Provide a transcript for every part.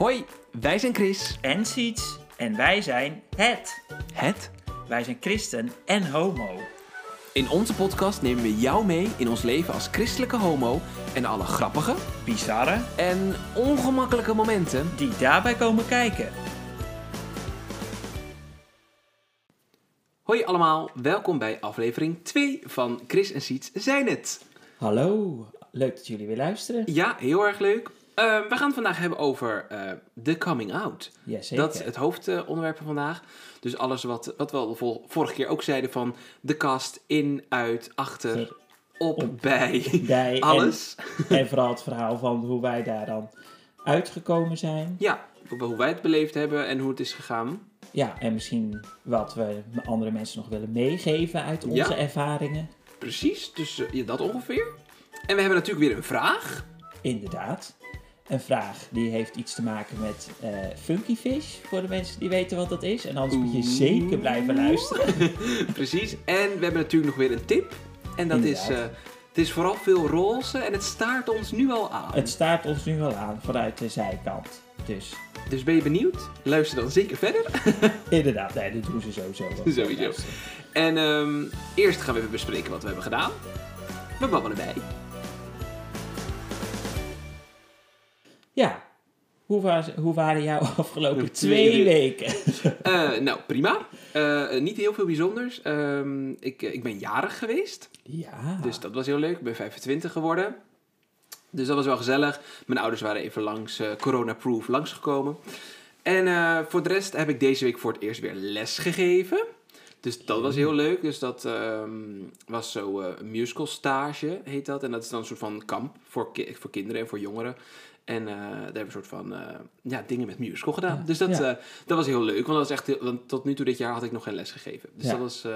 Hoi, wij zijn Chris. en Siets. En wij zijn het. Het. Wij zijn christen en homo. In onze podcast nemen we jou mee in ons leven als christelijke homo en alle grappige Bizarre en ongemakkelijke momenten. die daarbij komen kijken. Hoi allemaal, welkom bij aflevering 2 van Chris en Siets zijn het. Hallo, leuk dat jullie weer luisteren. Ja, heel erg leuk. Eh, we gaan het vandaag hebben over eh, de coming out. Jazeker. Dat is het hoofdonderwerp van vandaag. Dus alles wat, wat we al vorige keer ook zeiden van de kast in, uit, achter, Ver- op, op, bij, alles. En, vooral het verhaal van hoe wij daar dan uitgekomen zijn. Ja, hoe wij het beleefd hebben en hoe het is gegaan. Ja, en misschien wat we andere mensen nog willen meegeven uit onze Ja. ervaringen. Precies, dus eh, ja, dat ongeveer. En we hebben natuurlijk weer een vraag. Inderdaad. Een vraag die heeft iets te maken met eh, Funky Fish, voor de mensen die weten wat dat is. En anders moet je zeker blijven luisteren. Precies. En we hebben natuurlijk nog weer een tip. En dat is, eh, het is vooral veel roze en het staart ons nu al aan. Het staat ons nu wel aan vanuit de zijkant. Dus Dus ben je benieuwd? Luister dan zeker verder. inderdaad, nee, dat doen ze sowieso wel. Sowieso. En ehm, eerst gaan we even bespreken wat we hebben gedaan. We babbelen bij. Hoe, was, hoe waren jouw afgelopen Twee twee weken. Eh, nou, prima. Eh, niet heel veel bijzonders. Ehm, ik, ik ben jarig geweest. Ja, Dus dat was heel leuk. Ik ben 25 geworden. Dus dat was wel gezellig. Mijn ouders waren even langs eh, corona-proof langsgekomen. En eh, voor de rest heb ik deze week voor het eerst weer les gegeven. Dus dat was heel leuk. Dus dat ehm, was zo eh, een musical stage, heet dat. En dat is dan een soort van kamp voor, ki- voor kinderen en voor jongeren. En eh, daar hebben we een soort van eh, ja, dingen met musical gedaan. Ja, Dus dat, eh, dat was heel leuk. Want, dat was echt want tot nu toe dit jaar had ik nog geen les gegeven. Dus dat was...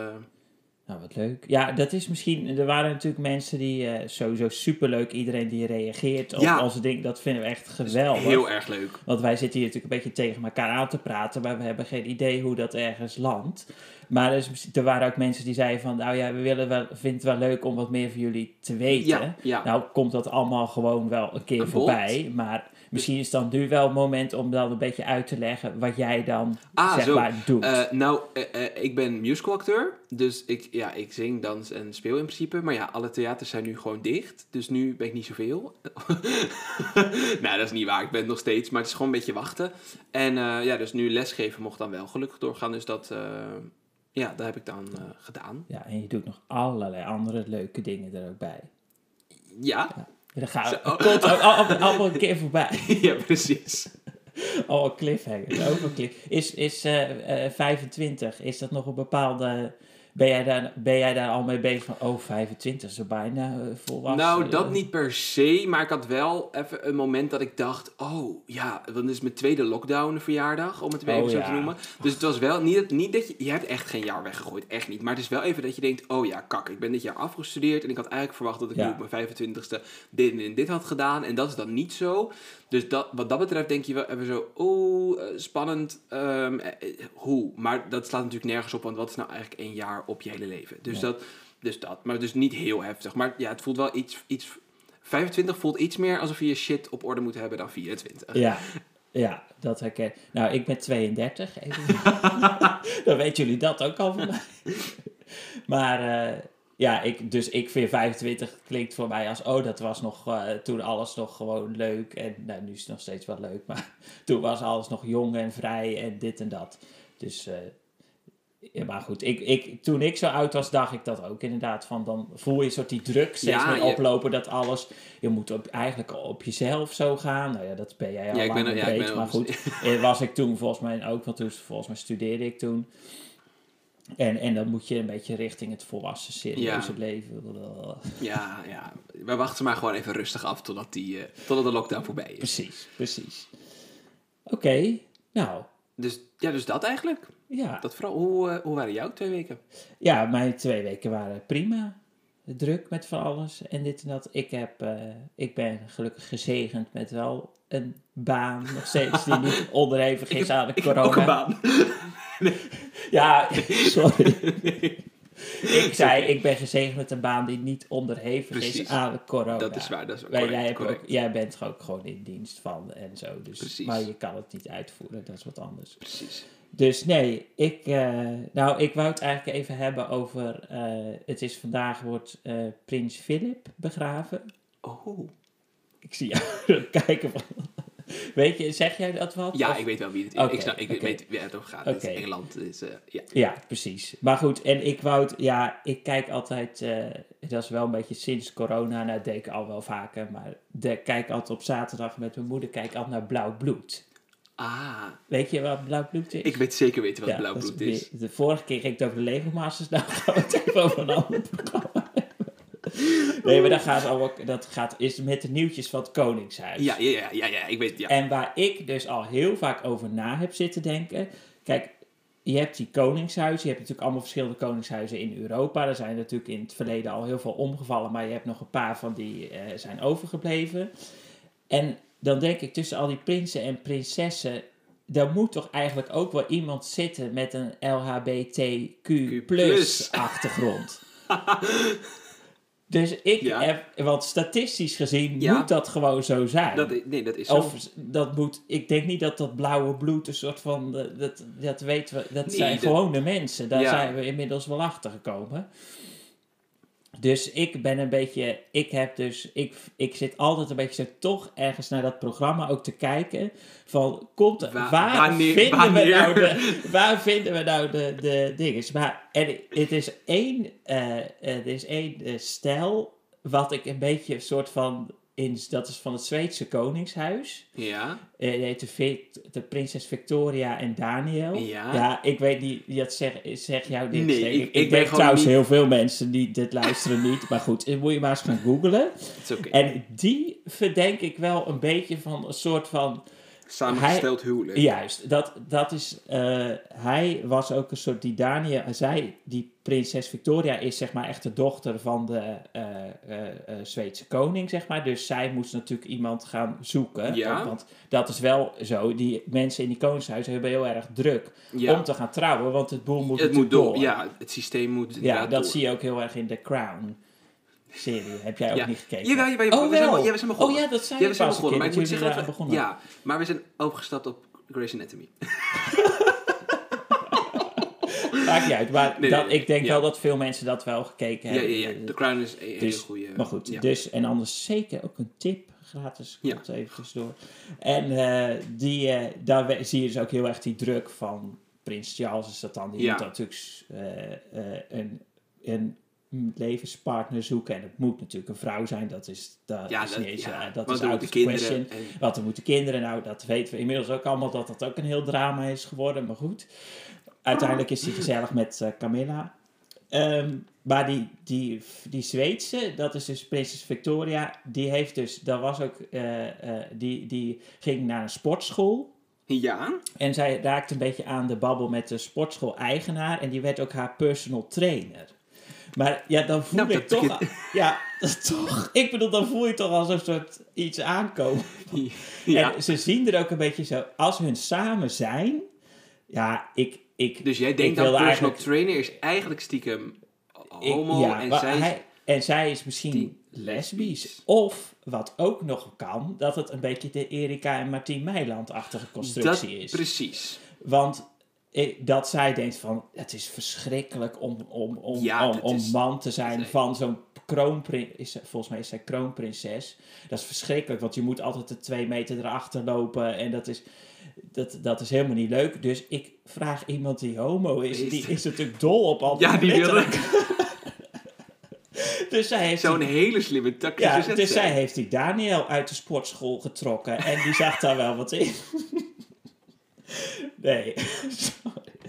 nou wat leuk. Ja, dat is misschien, er waren natuurlijk mensen die eh, sowieso superleuk, iedereen die reageert op Ja. onze ding, dat vinden we echt geweldig. heel erg leuk. Want wij zitten hier natuurlijk een beetje tegen elkaar aan te praten, maar we hebben geen idee hoe dat ergens landt. Maar er, is, er waren ook mensen die zeiden van, nou ja, we willen wel, vinden het wel leuk om wat meer van jullie te weten. Ja, ja. Nou komt dat allemaal gewoon wel een keer Een voorbij, maar misschien is dan nu wel het moment om dan een beetje uit te leggen wat jij dan, Ah, zeg zo. maar, doet. Eh, nou, eh, eh, ik ben musicalacteur. Dus ik, ja, ik zing, dans en speel in principe. Maar ja, alle theaters zijn nu gewoon dicht. Dus nu ben ik niet zoveel. nou, dat is niet waar. Ik ben het nog steeds. Maar het is gewoon een beetje wachten. En ja, dus nu lesgeven mocht dan wel gelukkig doorgaan. Dus dat, ja, dat heb ik dan gedaan. ja, en je doet nog allerlei andere leuke dingen er ook bij. Ja, gaat Zo. het allemaal, een keer voorbij. ja precies. Oh, cliffhanger. Een cliff. Is, is eh, eh, 25, is dat nog een bepaalde... Ben jij, daar, ben jij daar al mee bezig van, oh, 25 is er bijna eh, volwassen? Nou, dat niet per se, maar ik had wel even een moment dat ik dacht, oh ja, dan is mijn tweede lockdown verjaardag, om het weer Oh, even zo ja. te noemen. Dus het was wel niet, niet dat je, je hebt echt geen jaar weggegooid, echt niet. Maar het is wel even dat je denkt, oh ja, kak, ik ben dit jaar afgestudeerd en ik had eigenlijk verwacht dat ik Ja. nu op mijn 25ste dit en dit had gedaan en dat is dan niet zo. Dus dat, wat dat betreft denk je wel even zo, oh, eh, spannend, ehm, eh, hoe? Maar dat slaat natuurlijk nergens op, want wat is nou eigenlijk één jaar op je hele leven? Dus, Ja. dat, dus dat, maar dus niet heel heftig. Maar ja, het voelt wel iets, iets 25 voelt iets meer alsof je je shit op orde moet hebben dan 24. Ja, ja, dat herken. Nou, ik ben 32. Even. dan weten jullie dat ook al van mij. maar eh, ja, ik, dus ik vind 25 klinkt voor mij als... Oh, dat was nog eh, toen alles nog gewoon leuk. En nou, nu is het nog steeds wel leuk. Maar toen was alles nog jong en vrij en dit en dat. Dus... eh, ja, maar goed, ik, ik, toen ik zo oud was, dacht ik dat ook inderdaad. Van dan voel je een soort die druk steeds Ja, meer je- oplopen dat alles... Je moet op, eigenlijk op jezelf zo gaan. Nou ja, dat ben jij al Ja, ik lang ben, en ja, ik ben maar goed. Eh, was ik toen volgens mij ook, want toen volgens mij studeerde ik toen. En, en dan moet je een beetje richting het volwassen, serieuze Ja. leven. Ja, ja. We wachten maar gewoon even rustig af totdat, die, eh, totdat de lockdown voorbij is. Precies, precies. Oké, nou, Dus, ja, dus dat eigenlijk. ja. Dat vooral, hoe, eh, hoe waren jouw twee weken? ja, mijn twee weken waren prima. Druk met van alles en dit en dat. Ik, heb, eh, ik ben gelukkig gezegend met wel een baan nog steeds die niet onderhevig is aan de Ik heb corona. ook een baan. Ja, sorry. ik zei, ik ben gezegend met een baan die niet onderhevig is aan corona. Dat is waar, dat is waar. Correct, jij, hebt ook, correct. jij bent ook gewoon in dienst van en zo. Dus, Precies. Maar je kan het niet uitvoeren, dat is wat anders. Precies. Dus nee, ik, eh, nou, ik wou het eigenlijk even hebben over. eh, het is vandaag wordt eh, Prins Philip begraven. Oh. Ik zie jou kijken van. Weet je, zeg jij dat wat? Ja, Of- ik weet wel wie het is. Ik snap, ik weet wie het over gaat. Het Oké. is Engeland. Het is, eh, ja. Ja, precies. Maar goed, en ik wou ja, ik kijk altijd, eh, dat is wel een beetje sinds corona, nou, dat deed ik al wel vaker, maar de, kijk altijd op zaterdag met mijn moeder, kijk altijd naar Blauw Bloed. Ah, Weet je wat Blauw Bloed is? ik weet zeker weten wat Ja, blauw bloed is. De vorige keer ging het over de Lego Masters, nou gaan we het even over een ander programma. Nee, maar dat gaat, al, dat gaat is met de nieuwtjes van het Koningshuis. Ja, ja, ja, ja, ja, ik weet, ja. En waar ik dus al heel vaak over na heb zitten denken. Kijk, je hebt die koningshuizen. Je hebt natuurlijk allemaal verschillende koningshuizen in Europa. Er zijn natuurlijk in het verleden al heel veel omgevallen. Maar je hebt nog een paar van die eh, zijn overgebleven. En dan denk ik tussen al die prinsen en prinsessen. Daar moet toch eigenlijk ook wel iemand zitten met een LHBTQ plus. achtergrond. Dus ik Ja. heb, want statistisch gezien Ja. moet dat gewoon zo zijn. Dat, nee, dat is zo. Of dat moet, ik denk niet dat dat blauwe bloed een soort van, eh, dat, dat weten we, dat Nee, zijn dat- gewone mensen. Daar Ja. zijn we inmiddels wel achter gekomen. Dus ik ben een beetje, ik heb dus, ik, ik zit altijd een beetje zo toch ergens naar dat programma ook te kijken. Van, komt, Wa- waar, wanneer- vinden we nou de, waar vinden we nou de, de dingen? Maar en het is één, er is één eh, stijl wat ik een beetje een soort van, in, dat is van het Zweedse Koningshuis. Ja. Heet de, prinses Victoria en Daniel. Ja. ik weet niet, dat zeg, zeg jou dit. Nee, ik- ik, gewoon trouwens niet- heel veel mensen die dit luisteren niet. Maar goed, eh, moet je maar eens gaan googlen. Oké. En die verdenk ik wel een beetje van een soort van... Samengesteld huwelijk. Juist, dat, dat is... eh, hij was ook een soort... Die zij, die prinses Victoria is zeg maar echt de dochter van de eh, Zweedse koning, zeg maar. Dus zij moest natuurlijk iemand gaan zoeken. Ja. Want dat is wel zo. Die mensen in die koningshuizen hebben heel erg druk Ja. om te gaan trouwen. Want het boel moet het moet door. Ja, het systeem moet Ja, dat door. zie je ook heel erg in The Crown serie. Heb jij ook Ja. niet gekeken? Jawel, jawel, jawel. Oh, we zijn, wel. ja, we zijn begonnen. Oh ja, dat zei Ja, je we zijn begonnen. Maar ik moet dat zeggen dat we... begonnen. Ja, maar we zijn overgestapt op Grey's Anatomy. Maakt niet uit. Maar Nee, dat, nee, ik denk ja. wel dat veel mensen dat wel gekeken Ja, hebben. ja, ja. The Crown is een hele Dus- goede... Maar goed, ja. dus en anders zeker ook een tip gratis. Ja. Komt even tussendoor. En eh, die, eh, daar zie je dus ook heel erg die druk van Prins Charles is dat dan. Die Ja. moet natuurlijk eh, een, een levenspartner zoeken. En het moet natuurlijk een vrouw zijn. Dat is, dat Ja, is dat, niet eens, ja. eh, dat is out of question. en- Wat er moeten kinderen, nou dat weten we inmiddels ook allemaal dat dat ook een heel drama is geworden, maar goed. Uiteindelijk is hij gezellig met eh, Camilla. Ehm, maar die, die, die Zweedse, dat is dus prinses Victoria, die heeft dus, dat was ook, eh, die, die ging naar een sportschool. Ja, En zij raakte een beetje aan de babbel met de sportschool-eigenaar. En die werd ook haar personal trainer. Maar ja, dan voel Nou, ik toch... Ja, dat toch... Ik bedoel, dan voel je toch als een soort iets aankomen. ja. En ze zien er ook een beetje zo... Als hun samen zijn... Ja, ik... ik Dus jij denkt dat personal eigenlijk- trainer is eigenlijk stiekem ik- homo ja, en zij hij- en zij is misschien die lesbisch. Of, wat ook nog kan... Dat het een beetje de Erika en Martien Meiland-achtige constructie dat, is. Precies. Want dat zij denkt van, het is verschrikkelijk om, om, om, Ja, om, om is- man te zijn nee. van zo'n kroonprinses. Ze- volgens mij is zij kroonprinses. Dat is verschrikkelijk, want je moet altijd de twee meter erachter lopen. En dat is, dat, dat is helemaal niet leuk. Dus ik vraag iemand die homo is, Is- die is natuurlijk dol op al Ja, die wilde Dus zij heeft zo'n die- hele slimme tactische ja, zet dus zij heeft die Daniel uit de sportschool getrokken. En die zag daar wel wat in. nee.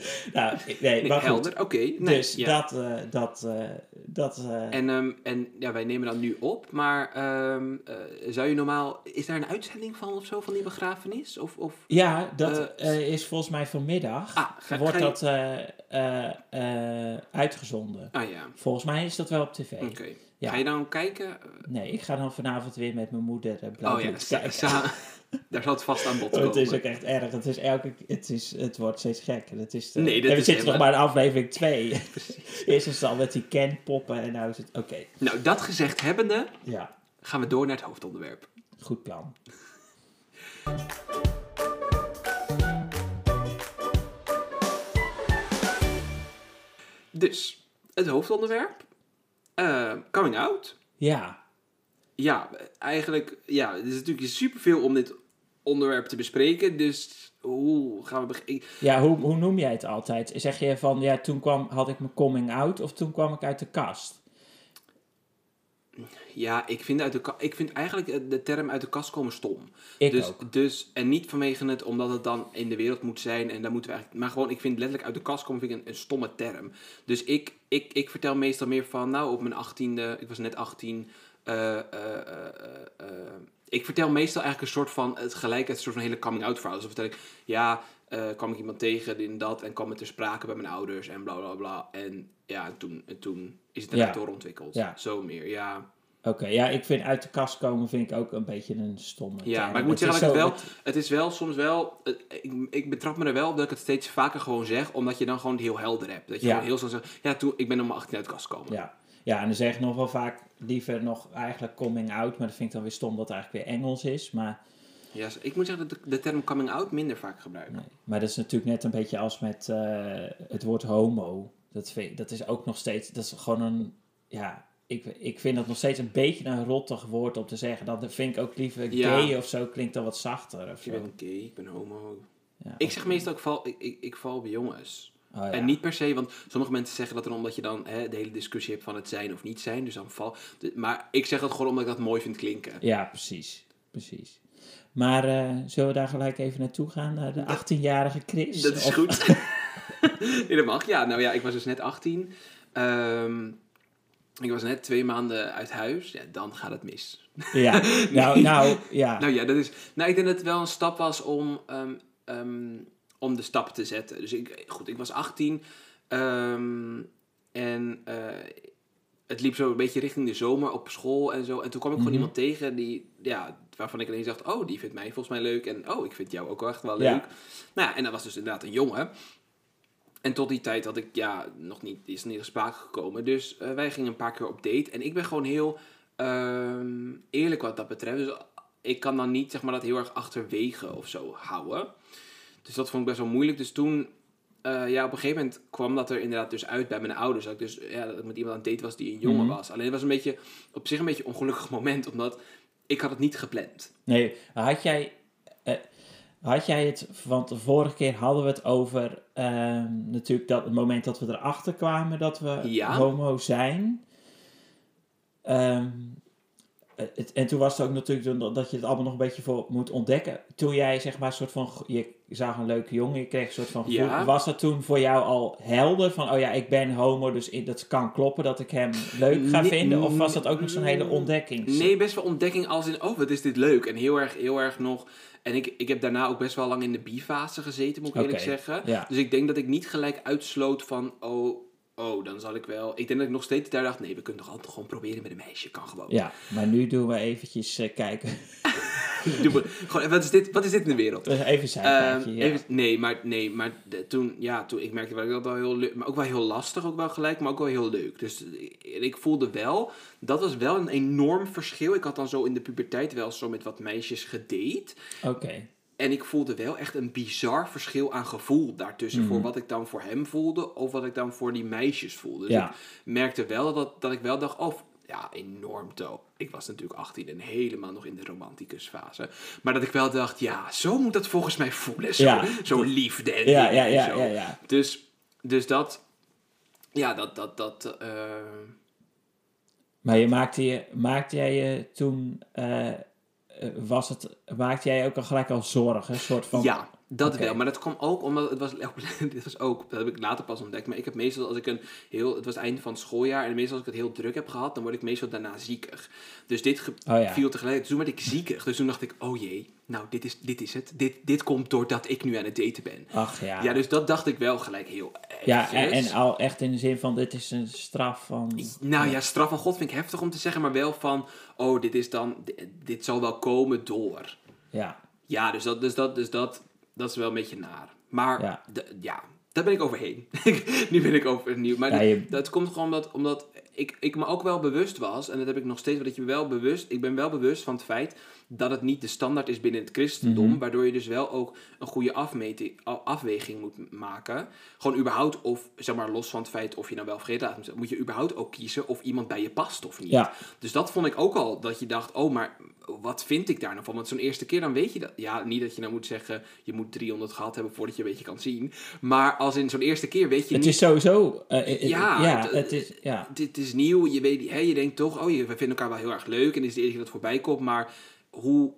Nou, nee, helder, oké. nee, dus ja. dat, eh, dat, eh, dat, eh, En, ehm, en ja, wij nemen dat nu op, maar ehm, eh, zou je normaal... Is daar een uitzending van of zo, van die begrafenis? Of, of... ja, dat is volgens mij vanmiddag. Ah, ga- wordt ga je- dat, uitgezonden. Ah ja, Volgens mij is dat wel op tv. oké. Ja. Ga je dan kijken? Nee, ik ga dan vanavond weer met mijn moeder blauw Oh ja, kijken. daar zal het vast aan bod Oh, komen. het is ook echt erg. Het, is elke, het, is, het wordt steeds gekker. Het is de- Nee, dat en we is zitten nog maar in aflevering 2. Eerst is het al met die Ken-poppen en nou is het... Oké, Nou, dat gezegd hebbende, ja. gaan we door naar het hoofdonderwerp. Goed plan. Dus, het hoofdonderwerp. Eh, coming out. Ja, Ja, eigenlijk, ja, er is natuurlijk superveel om dit onderwerp te bespreken. Dus hoe gaan we beginnen? ja hoe, hoe noem jij het altijd? Zeg je van, ja, toen kwam, had ik mijn coming out of toen kwam ik uit de kast? Ja, ik vind, uit de, ik vind eigenlijk eh, de term uit de kast komen stom. Ik dus, ook. Dus, en niet vanwege het omdat het dan in de wereld moet zijn. En daar moeten we eigenlijk, maar gewoon, ik vind letterlijk uit de kast komen vind ik een, een stomme term. Dus ik, ik, ik vertel meestal meer van, nou, op mijn achttiende, ik was net 18. eh, eh, ik vertel meestal eigenlijk een soort van, het gelijk, een soort van hele coming out verhaal. Dus dan vertel ik, ja, eh, kwam ik iemand tegen, en dat, en kwam het ter sprake bij mijn ouders en bla bla bla. En ja, en toen, en toen is het Ja. doorontwikkeld. Ja. Zo meer, ja. Oké, ja, ik vind uit de kast komen vind ik ook een beetje een stomme Ja, term. maar ik moet Het zeggen dat zo- ik het Het is wel soms wel. het- ik, ik betrap me er wel op dat ik het steeds vaker gewoon zeg, omdat je dan gewoon heel helder hebt. Dat je Ja. gewoon heel snel zegt: Ja, toen, ik ben om mijn 18 uit de kast gekomen. Ja. ja, en dan zeg ik nog wel vaak liever nog eigenlijk coming out, maar dat vind ik dan weer stom dat het eigenlijk weer Engels is. Maar, Ja, ik moet zeggen dat ik de term coming out minder vaak gebruik. nee. maar dat is natuurlijk net een beetje als met eh, het woord homo. Dat, vind, dat is ook nog steeds, dat is gewoon een, ja, ik, ik vind dat nog steeds een beetje een rottig woord om te zeggen. Dat vind ik ook liever Ja. gay of zo, klinkt dan wat zachter of zo. bent gay, ik ben homo. Ja, Ik zeg meestal, ik val, ik, ik, ik val bij jongens. oh, ja. En niet per se, want sommige mensen zeggen dat dan omdat je dan hè, de hele discussie hebt van het zijn of niet zijn. Dus dan val. de- maar ik zeg dat gewoon omdat ik dat mooi vind klinken. Ja, precies. Precies. Maar eh, zullen we daar gelijk even naartoe gaan? Naar de 18-jarige Chris? Dat is Of- goed. dat mag. Ja, nou ja, ik was dus net 18. Ehm, ik was net twee maanden uit huis. Ja, dan gaat het mis. Ja, nou, nou ja. Nou ja, dat is... Nou, ik denk dat het wel een stap was om, ehm, ehm, om de stap te zetten. Dus ik, goed, ik was 18. ehm, en eh, het liep zo een beetje richting de zomer op school en zo. En toen kwam ik Mhm. gewoon iemand tegen die, ja, waarvan ik ineens dacht... Oh, die vindt mij volgens mij leuk. En oh, ik vind jou ook wel echt wel Ja. leuk. Nou ja, en dat was dus inderdaad een jongen. En tot die tijd had ik, ja, nog niet, is niet in sprake gekomen. Dus eh, wij gingen een paar keer op date. En ik ben gewoon heel ehm, eerlijk wat dat betreft. Dus ik kan dan niet, zeg maar, dat heel erg achterwege of zo houden. Dus dat vond ik best wel moeilijk. Dus toen, eh, ja, op een gegeven moment kwam dat er inderdaad dus uit bij mijn ouders. Dat ik dus, ja, dat ik met iemand aan het date was die een jongen Mhm. was. Alleen het was een beetje, op zich een beetje een ongelukkig moment. Omdat ik had het niet gepland. Nee, had jij, eh, had jij het, want de vorige keer hadden we het over ehm, natuurlijk dat het moment dat we erachter kwamen dat we Ja. homo zijn. Eh, het, en toen was het ook natuurlijk dat- je het allemaal nog een beetje voor moet ontdekken. Toen jij zeg maar een soort van, je zag een leuke jongen, je kreeg een soort van gevoel. Ja. Was dat toen voor jou al helder van, oh ja, ik ben homo, dus dat kan kloppen dat ik hem leuk ga Nee, vinden? Of was dat ook nog zo'n hele ontdekking? Nee, best wel ontdekking als in, oh, wat is dit leuk. En heel erg, heel erg nog... En ik, ik heb daarna ook best wel lang in de bi-fase gezeten, moet ik eerlijk zeggen. Ja. Dus ik denk dat ik niet gelijk uitsloot van, oh, oh, dan zal ik wel... Ik denk dat ik nog steeds daar dacht, nee, we kunnen toch altijd gewoon proberen met een meisje, kan gewoon. Ja, maar nu doen we eventjes eh, kijken. Doe maar- gewoon, wat is, dit, wat is dit in de wereld? Even zijpaadje, Ehm, ja. even- nee, maar, nee, maar de- toen, ja, toen, ik merkte wel dat wel heel leuk, maar ook wel heel lastig, ook wel gelijk, maar ook wel heel leuk. Dus ik, ik voelde wel, dat was wel een enorm verschil. Ik had dan zo in de puberteit wel zo met wat meisjes gedate. Oké, En ik voelde wel echt een bizar verschil aan gevoel daartussen. Mhm. Voor wat ik dan voor hem voelde, of wat ik dan voor die meisjes voelde. Dus ja. ik merkte wel dat, dat ik wel dacht, oh, ja, enorm to. Ik was natuurlijk 18 en helemaal nog in de romanticusfase. Maar dat ik wel dacht, ja, zo moet dat volgens mij voelen. Zo, Ja. zo liefde en Ja, ja, en ja, zo. ja, ja. Dus, dus dat, ja, dat, dat, dat, eh, Maar je maakte, je, maakte jij je toen, eh, was het, maakte jij ook al gelijk al zorgen? Een soort van, ja, dat wel. Maar dat kwam ook omdat het was, dit was ook, dat heb ik later pas ontdekt. Maar ik heb meestal als ik een heel, het was het einde van het schooljaar. En meestal als ik het heel druk heb gehad, dan word ik meestal daarna ziekig. Dus dit Oh ja. viel tegelijk. Dus toen werd ik ziekig. Dus toen dacht ik, oh jee, nou dit is, dit is het. Dit, dit komt doordat ik nu aan het daten ben. Ach ja. Ja, dus dat dacht ik wel gelijk heel, Ja, en al echt in de zin van, dit is een straf van... Nou ja, straf van God vind ik heftig om te zeggen, maar wel van, oh, dit is dan, dit, dit zal wel komen door. Ja, Ja, dus dat, dus dat, dus dat, dat is wel een beetje naar. Maar Ja. daar ben ik overheen. nu ben ik overnieuw. Maar Ja, dat- je- dat komt gewoon omdat, omdat ik, ik me ook wel bewust was, en dat heb ik nog steeds, dat je wel bewust, ik ben wel bewust van het feit dat het niet de standaard is binnen het christendom, Mhm. waardoor je dus wel ook een goede afmeting, afweging moet maken. Gewoon überhaupt, of zeg maar los van het feit of je nou wel vergeten laat, moet je überhaupt ook kiezen of iemand bij je past of niet. ja, Dus dat vond ik ook al, dat je dacht, oh, maar wat vind ik daar nou van? Want zo'n eerste keer, dan weet je dat. Ja, niet dat je nou moet zeggen, je moet 300 gehad hebben voordat je een beetje kan zien. Maar als in zo'n eerste keer weet je het niet... is sowieso... eh, Ja, ja, het- het is... Ja, Dit is nieuw, je, weet, hè, je denkt toch, oh, je, we vinden elkaar wel heel erg leuk. En dit is de eerste keer dat voorbij komt. Maar hoe,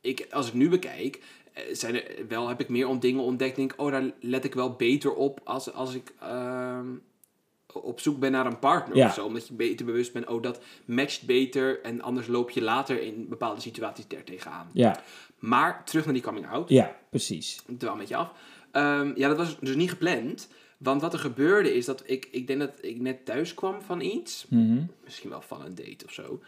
ik, als ik nu bekijk, eh, zijn er wel, heb ik meer om dingen ontdekt. Denk, oh, daar let ik wel beter op als, als ik ehm, op zoek ben naar een partner Ja. of zo. Omdat je beter bewust bent, oh, dat matcht beter. En anders loop je later in bepaalde situaties er tegenaan. ja, Maar terug naar die coming out. ja, precies. Wel een beetje af. Ehm, ja, dat was dus niet gepland. Want wat er gebeurde is dat ik, ik denk dat ik net thuis kwam van iets. Mhm. Misschien wel van een date of zo.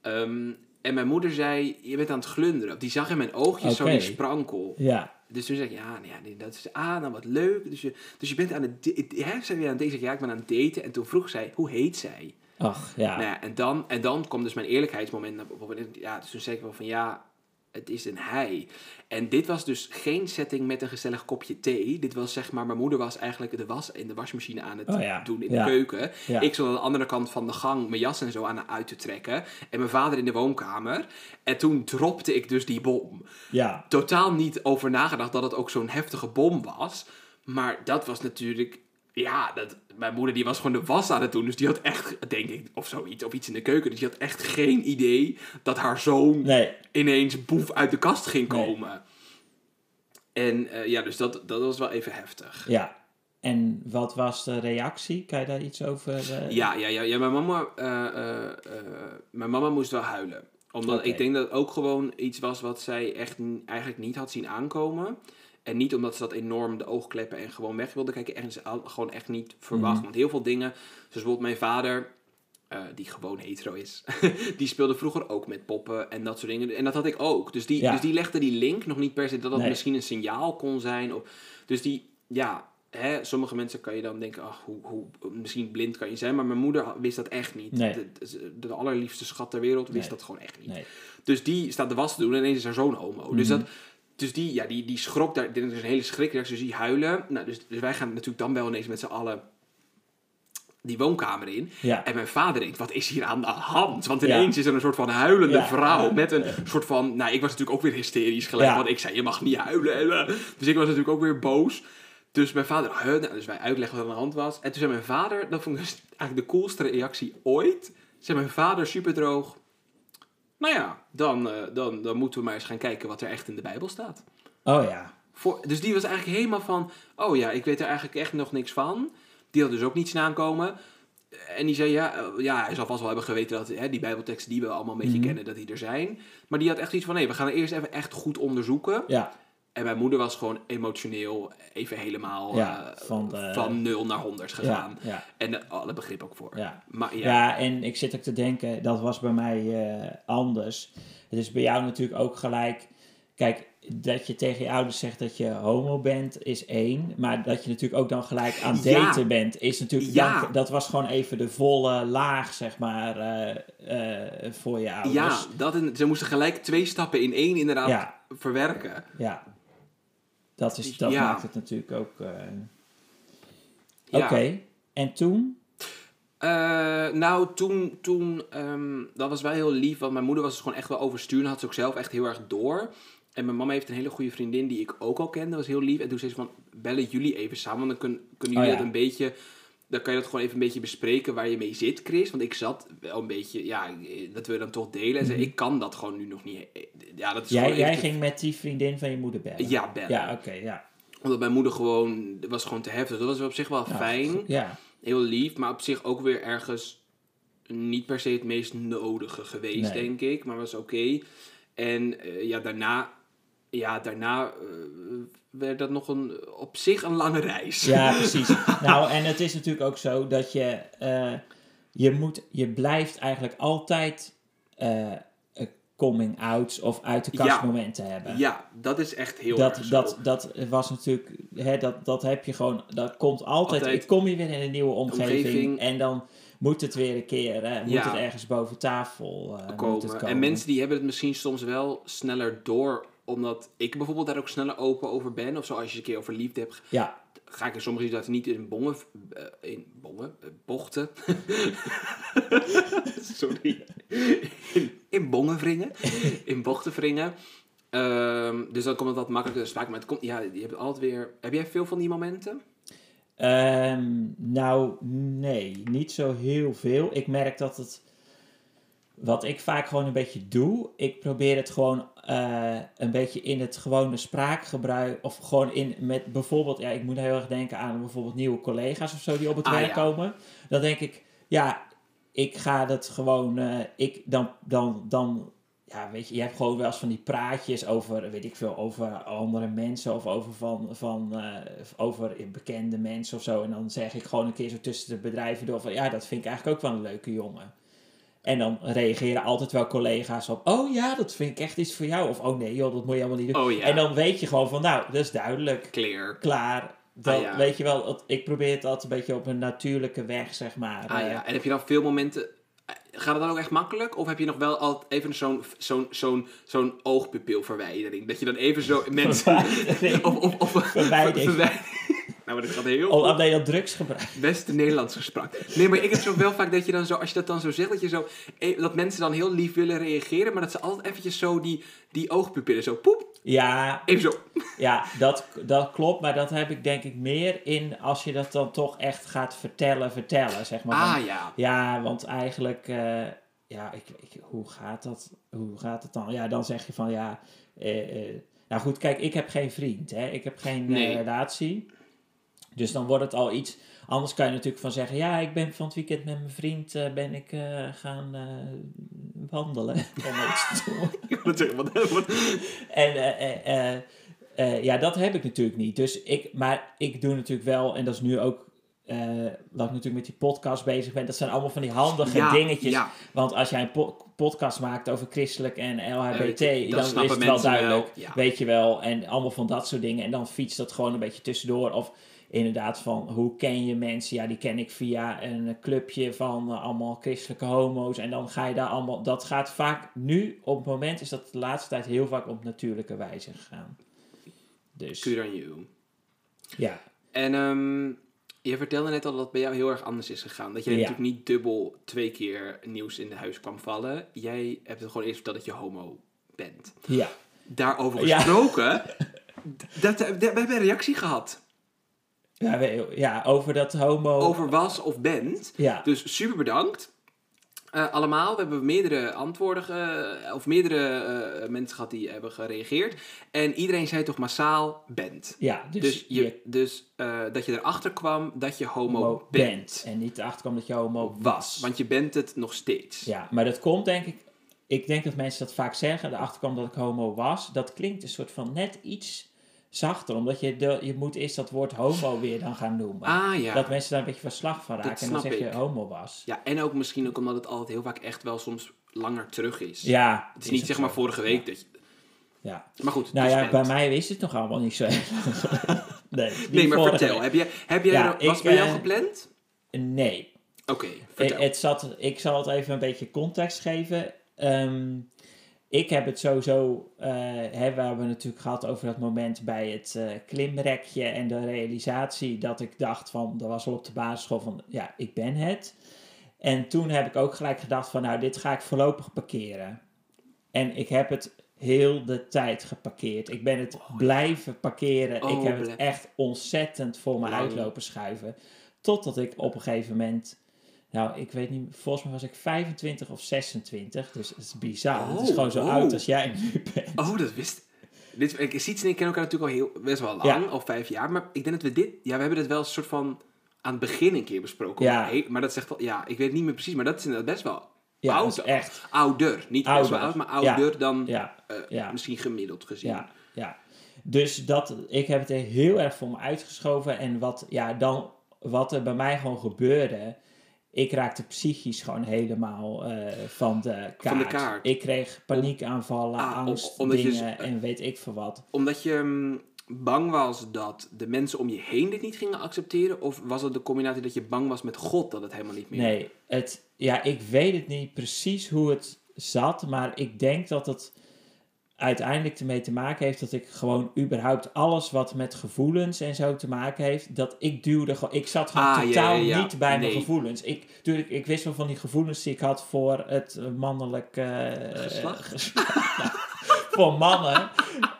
Ehm, en mijn moeder zei, je bent aan het glunderen. Die zag in mijn oogjes zo Oké. die sprankel. Ja, Dus toen zei ik, ja, nou ja dat is, ah, nou wat leuk. Dus je, dus je bent aan het, hè, zei weer aan het ja, ik ben aan het daten. En toen vroeg zij, hoe heet zij? ach, ja. Nou ja, en dan, en dan komt dus mijn eerlijkheidsmoment naar. Ja, dus toen zei ik wel van ja, het is een hij. En dit was dus geen setting met een gezellig kopje thee. Dit was zeg maar, mijn moeder was eigenlijk de was in de wasmachine aan het Oh ja, doen in ja. de keuken. Ja. Ik stond aan de andere kant van de gang mijn jas en zo aan uit te trekken. En mijn vader in de woonkamer. En toen dropte ik dus die bom. Ja, Totaal niet over nagedacht dat het ook zo'n heftige bom was. Maar dat was natuurlijk... Ja, dat, mijn moeder die was gewoon de was aan het doen. Dus die had echt, denk ik, of zoiets, of iets in de keuken. Dus die had echt geen idee dat haar zoon nee, ineens boef uit de kast ging Nee. komen. En eh, ja, dus dat, dat was wel even heftig. ja. En wat was de reactie? Kan je daar iets over... eh, Ja, ja, ja, ja mijn, mama, eh, mijn mama moest wel huilen. Omdat ik denk dat het ook gewoon iets was wat zij echt eigenlijk niet had zien aankomen. En niet omdat ze dat enorm de oogkleppen en gewoon weg wilde kijken. Had gewoon echt niet verwacht. Mhm. Want heel veel dingen, zoals bijvoorbeeld mijn vader, eh, die gewoon hetero is, die speelde vroeger ook met poppen en dat soort dingen. En dat had ik ook. Dus die, Ja. dus die legde die link nog niet per se dat dat Nee. misschien een signaal kon zijn. Of, dus die, ja, hè, sommige mensen kan je dan denken, ach, hoe, hoe, misschien blind kan je zijn. Maar mijn moeder wist dat echt niet. Nee. De, allerliefste schat ter wereld wist Nee. dat gewoon echt niet. Dus die staat de was te doen en ineens is haar zoon homo. Dus, Mhm. dat, dus die, ja, die, die schrok daar. Dit is een hele schrikreactie. Dus die huilen. Nou, dus, dus wij gaan natuurlijk dan wel ineens met z'n allen die woonkamer in. Ja, En mijn vader denkt, wat is hier aan de hand? Want Ja. ineens is er een soort van huilende Ja. vrouw met een soort van... Nou, ik was natuurlijk ook weer hysterisch gelijk, want ik zei, je mag niet huilen. En, Dus ik was natuurlijk ook weer boos. Dus mijn vader, nou, dus wij uitleggen wat er aan de hand was. En toen zei mijn vader, dat vond ik dus eigenlijk de coolste reactie ooit. Zei mijn vader super droog. Nou ja, dan, eh, dan, dan moeten we maar eens gaan kijken wat er echt in de Bijbel staat. oh ja. Voor, dus die was eigenlijk helemaal van, oh ja, ik weet er eigenlijk echt nog niks van. Die had dus ook niets aankomen. En die zei, ja, eh, ja, hij zal vast wel hebben geweten dat hè, die bijbelteksten die we allemaal een beetje Mhm. kennen, dat die er zijn. Maar die had echt iets van, nee, we gaan eerst even echt goed onderzoeken. Ja, En mijn moeder was gewoon emotioneel even helemaal Ja, eh, van de- van 0 naar 100 ja, gegaan. ja, En uh, alle begrip ook voor. ja. Maar ja, Ja, en ik zit ook te denken, dat was bij mij eh, anders. Het is bij jou natuurlijk ook gelijk. Kijk, dat je tegen je ouders zegt dat je homo bent, is één. Maar dat je natuurlijk ook dan gelijk aan daten bent, is natuurlijk. Dan- dat was gewoon even de volle laag, zeg maar, eh, eh, voor je ouders. ja dat en, ze moesten gelijk twee stappen in één inderdaad ja, verwerken. ja. Dat, is, dat Ja. maakt het natuurlijk ook. eh, Ja. Oké, en toen? Eh, nou, toen, toen ehm, dat was wel heel lief, want mijn moeder was dus gewoon echt wel overstuur en had ze ook zelf echt heel erg door. En mijn mama heeft een hele goede vriendin die ik ook al kende, dat was heel lief. En toen zei ze van, bellen jullie even samen, want dan kun, kunnen jullie Oh ja. dat een beetje, dan kan je dat gewoon even een beetje bespreken waar je mee zit, Chris. Want ik zat wel een beetje, ja, dat wil je dan toch delen. En zei, Mhm. ik kan dat gewoon nu nog niet. Ja, dat is Jij, jij te- ging met die vriendin van je moeder bellen? Ja, bellen. Ja, oké, ja. Omdat mijn moeder gewoon, was gewoon te heftig. Dat was op zich wel Nou, fijn. Ja, heel lief, maar op zich ook weer ergens niet per se het meest nodige geweest, Nee. denk ik. Maar was oké. En eh, ja, daarna, ja, daarna eh, werd dat nog een, op zich een lange reis. Ja, precies. nou, en het is natuurlijk ook zo dat je, eh, je moet, je blijft eigenlijk altijd eh, coming outs of uit de kast Ja. momenten hebben. Ja, dat is echt heel dat, erg dat, dat was natuurlijk, hè, dat, dat heb je gewoon, dat komt altijd, Altijd. ik kom je weer in een nieuwe omgeving, Omgeving. en dan moet het weer een keer, hè, moet Ja. het ergens boven tafel eh, komen. komen. En mensen die hebben het misschien soms wel sneller door, omdat ik bijvoorbeeld daar ook sneller open over ben. Of zo, als je een keer over liefde hebt, Ja, ga ik in sommige situaties niet in bongen, eh, in bongen, eh, bochten. Sorry. In, in bongen wringen. In bochten wringen. Ehm, dus dan komt het wat makkelijker te sprake. Maar het komt, ja, je hebt altijd weer... Heb jij veel van die momenten? Ehm, nou, nee, niet zo heel veel. Ik merk dat het. Wat ik vaak gewoon een beetje doe, ik probeer het gewoon eh, een beetje in het gewone spraakgebruik. Of gewoon in met bijvoorbeeld, ja, ik moet heel erg denken aan bijvoorbeeld nieuwe collega's of zo die op het Ah, werk ja. komen. Dan denk ik, ja, ik ga dat gewoon. eh, ik, dan, dan, dan, ja, weet je, je hebt gewoon wel eens van die praatjes over, weet ik veel, over andere mensen of over, van, van, eh, over bekende mensen of zo. En dan zeg ik gewoon een keer zo tussen de bedrijven door van, ja, dat vind ik eigenlijk ook wel een leuke jongen. En dan reageren altijd wel collega's op, oh ja, dat vind ik echt iets voor jou. Of, oh nee joh, dat moet je helemaal niet doen. Oh ja. En dan weet je gewoon van, nou, dat is duidelijk, Clear. klaar. Dan Ah, ja. weet je wel, ik probeer het altijd een beetje op een natuurlijke weg, zeg maar. Ah eh, ja, en heb je dan veel momenten... eh, Gaat het dan ook echt makkelijk? Of heb je nog wel altijd even zo'n zo'n zo'n zo'n oogpupilverwijdering? Dat je dan even zo mensen... Verwijdering. of, of, verwijding. Nou, maar dat gaat heel Oh, oh nee, dat drugs gebruikt. Beste Nederlands gesprek. Nee, maar ik heb zo wel vaak dat je dan zo, als je dat dan zo zegt, dat je zo, eh, dat mensen dan heel lief willen reageren, maar dat ze altijd eventjes zo die, die oogpupillen zo, poep, Ja, even zo. Ja, dat, dat klopt, maar dat heb ik denk ik meer in als je dat dan toch echt gaat vertellen, vertellen, zeg maar. Ah ja. ja, want eigenlijk, eh, ja, ik, ik, hoe gaat dat? Hoe gaat het dan? Ja, dan zeg je van ja, eh, nou goed, kijk, ik heb geen vriend, hè? ik heb geen Nee. relatie. Dus dan wordt het al iets. Anders kan je natuurlijk van zeggen: Ja, ik ben van het weekend met mijn vriend eh, ben ik eh, gaan eh, wandelen. En ja, dat heb ik natuurlijk niet. Dus ik, maar ik doe natuurlijk wel, en dat is nu ook, eh dat ik natuurlijk met die podcast bezig ben. Dat zijn allemaal van die handige Ja, dingetjes. ja. Want als jij een po- podcast maakt over christelijk en LHBT, Eh, dan is het wel duidelijk. Weet je wel. En allemaal van dat soort dingen. En dan fietst dat gewoon een beetje tussendoor. Of inderdaad van hoe ken je mensen? Ja, die ken ik via een clubje van eh, allemaal christelijke homo's. En dan ga je daar allemaal. Dat gaat vaak nu, op het moment is dat de laatste tijd heel vaak op natuurlijke wijze gegaan. Dus on you. ja. En ehm, je vertelde net al dat het bij jou heel erg anders is gegaan. Dat je Ja. natuurlijk niet dubbel twee keer nieuws in de huis kwam vallen. Jij hebt het gewoon eerst verteld dat je homo bent. Ja. Daarover Ja. gesproken, dat, we hebben een reactie gehad. Ja, ja, over dat homo. Over was of bent. Ja. Dus super bedankt. Eh, allemaal. We hebben meerdere antwoorden, ge- of meerdere eh, mensen gehad die hebben gereageerd. En iedereen zei toch massaal bent. Ja, dus, Dus, je, je, dus eh, dat je erachter kwam dat je homo, homo bent. bent. En niet erachter kwam dat je homo Was. Want je bent het nog steeds. Ja, maar dat komt denk ik. Ik denk dat mensen dat vaak zeggen. Erachter kwam dat ik homo was. Dat klinkt een soort van net iets zachter. Omdat je, de, je moet eerst dat woord homo weer dan gaan noemen. Ah ja. Dat mensen daar een beetje van slag van Dat raken. En dan zeg je homo was. Ja, en ook misschien ook omdat het altijd heel vaak echt wel soms langer terug is. Ja. Het is niet zeg maar vorige week dat je... Ja. Maar goed, Nou dus ja, bent. bij mij is het nog allemaal niet zo. nee, Nee, maar vertel. week. Heb jij, heb jij Ja, er- was ik, bij jou eh, gepland? Nee. Oké, Ik, vertel. het zat, ik zal het even een beetje context geven. Ehm, ik heb het sowieso, hebben we natuurlijk gehad over dat moment bij het eh, klimrekje en de realisatie dat ik dacht van, dat was al op de basisschool van, ja, ik ben het. En toen heb ik ook gelijk gedacht van, nou, dit ga ik voorlopig parkeren. En ik heb het heel de tijd geparkeerd. Ik ben het blijven parkeren. Oh, ik heb het echt ontzettend voor me uitlopen schuiven. Totdat ik op een gegeven moment, nou, ik weet niet, volgens mij was ik 25 of 26. Dus het is bizar. het is Oh, gewoon zo oh. oud als jij nu bent. Oh, dat wist dit, ik. Siets en ik kennen elkaar natuurlijk al heel, best wel lang, Ja. al vijf jaar. Maar ik denk dat we dit... Ja, we hebben dit wel een soort van aan het begin een keer besproken. Ja. Maar, dat zegt wel... Ja, ik weet niet meer precies, maar dat is inderdaad best wel Ja, oud. dat is echt. ouder. Niet best wel Ouder. oud, maar ouder dan Ja, eh, misschien gemiddeld gezien. Ja, ja. Dus dat, ik heb het er heel erg voor me uitgeschoven. En wat, ja, dan, wat er bij mij gewoon gebeurde. Ik raakte psychisch gewoon helemaal eh, van, de kaart. Van de kaart. Ik kreeg paniekaanvallen, Ah, angst, dingen en weet ik veel wat. Omdat je mm, bang was dat de mensen om je heen dit niet gingen accepteren? Of was het de combinatie dat je bang was met God dat het helemaal niet meer... Nee, het, ja, ik weet het niet precies hoe het zat, maar ik denk dat het uiteindelijk ermee te maken heeft dat ik gewoon überhaupt alles wat met gevoelens en zo te maken heeft, dat ik duwde gewoon, ik zat gewoon Ah, totaal ja, ja. niet bij mijn Nee. gevoelens. Ik, natuurlijk, ik wist wel van die gevoelens die ik had voor het eh, mannelijk eh, Geslacht? voor mannen.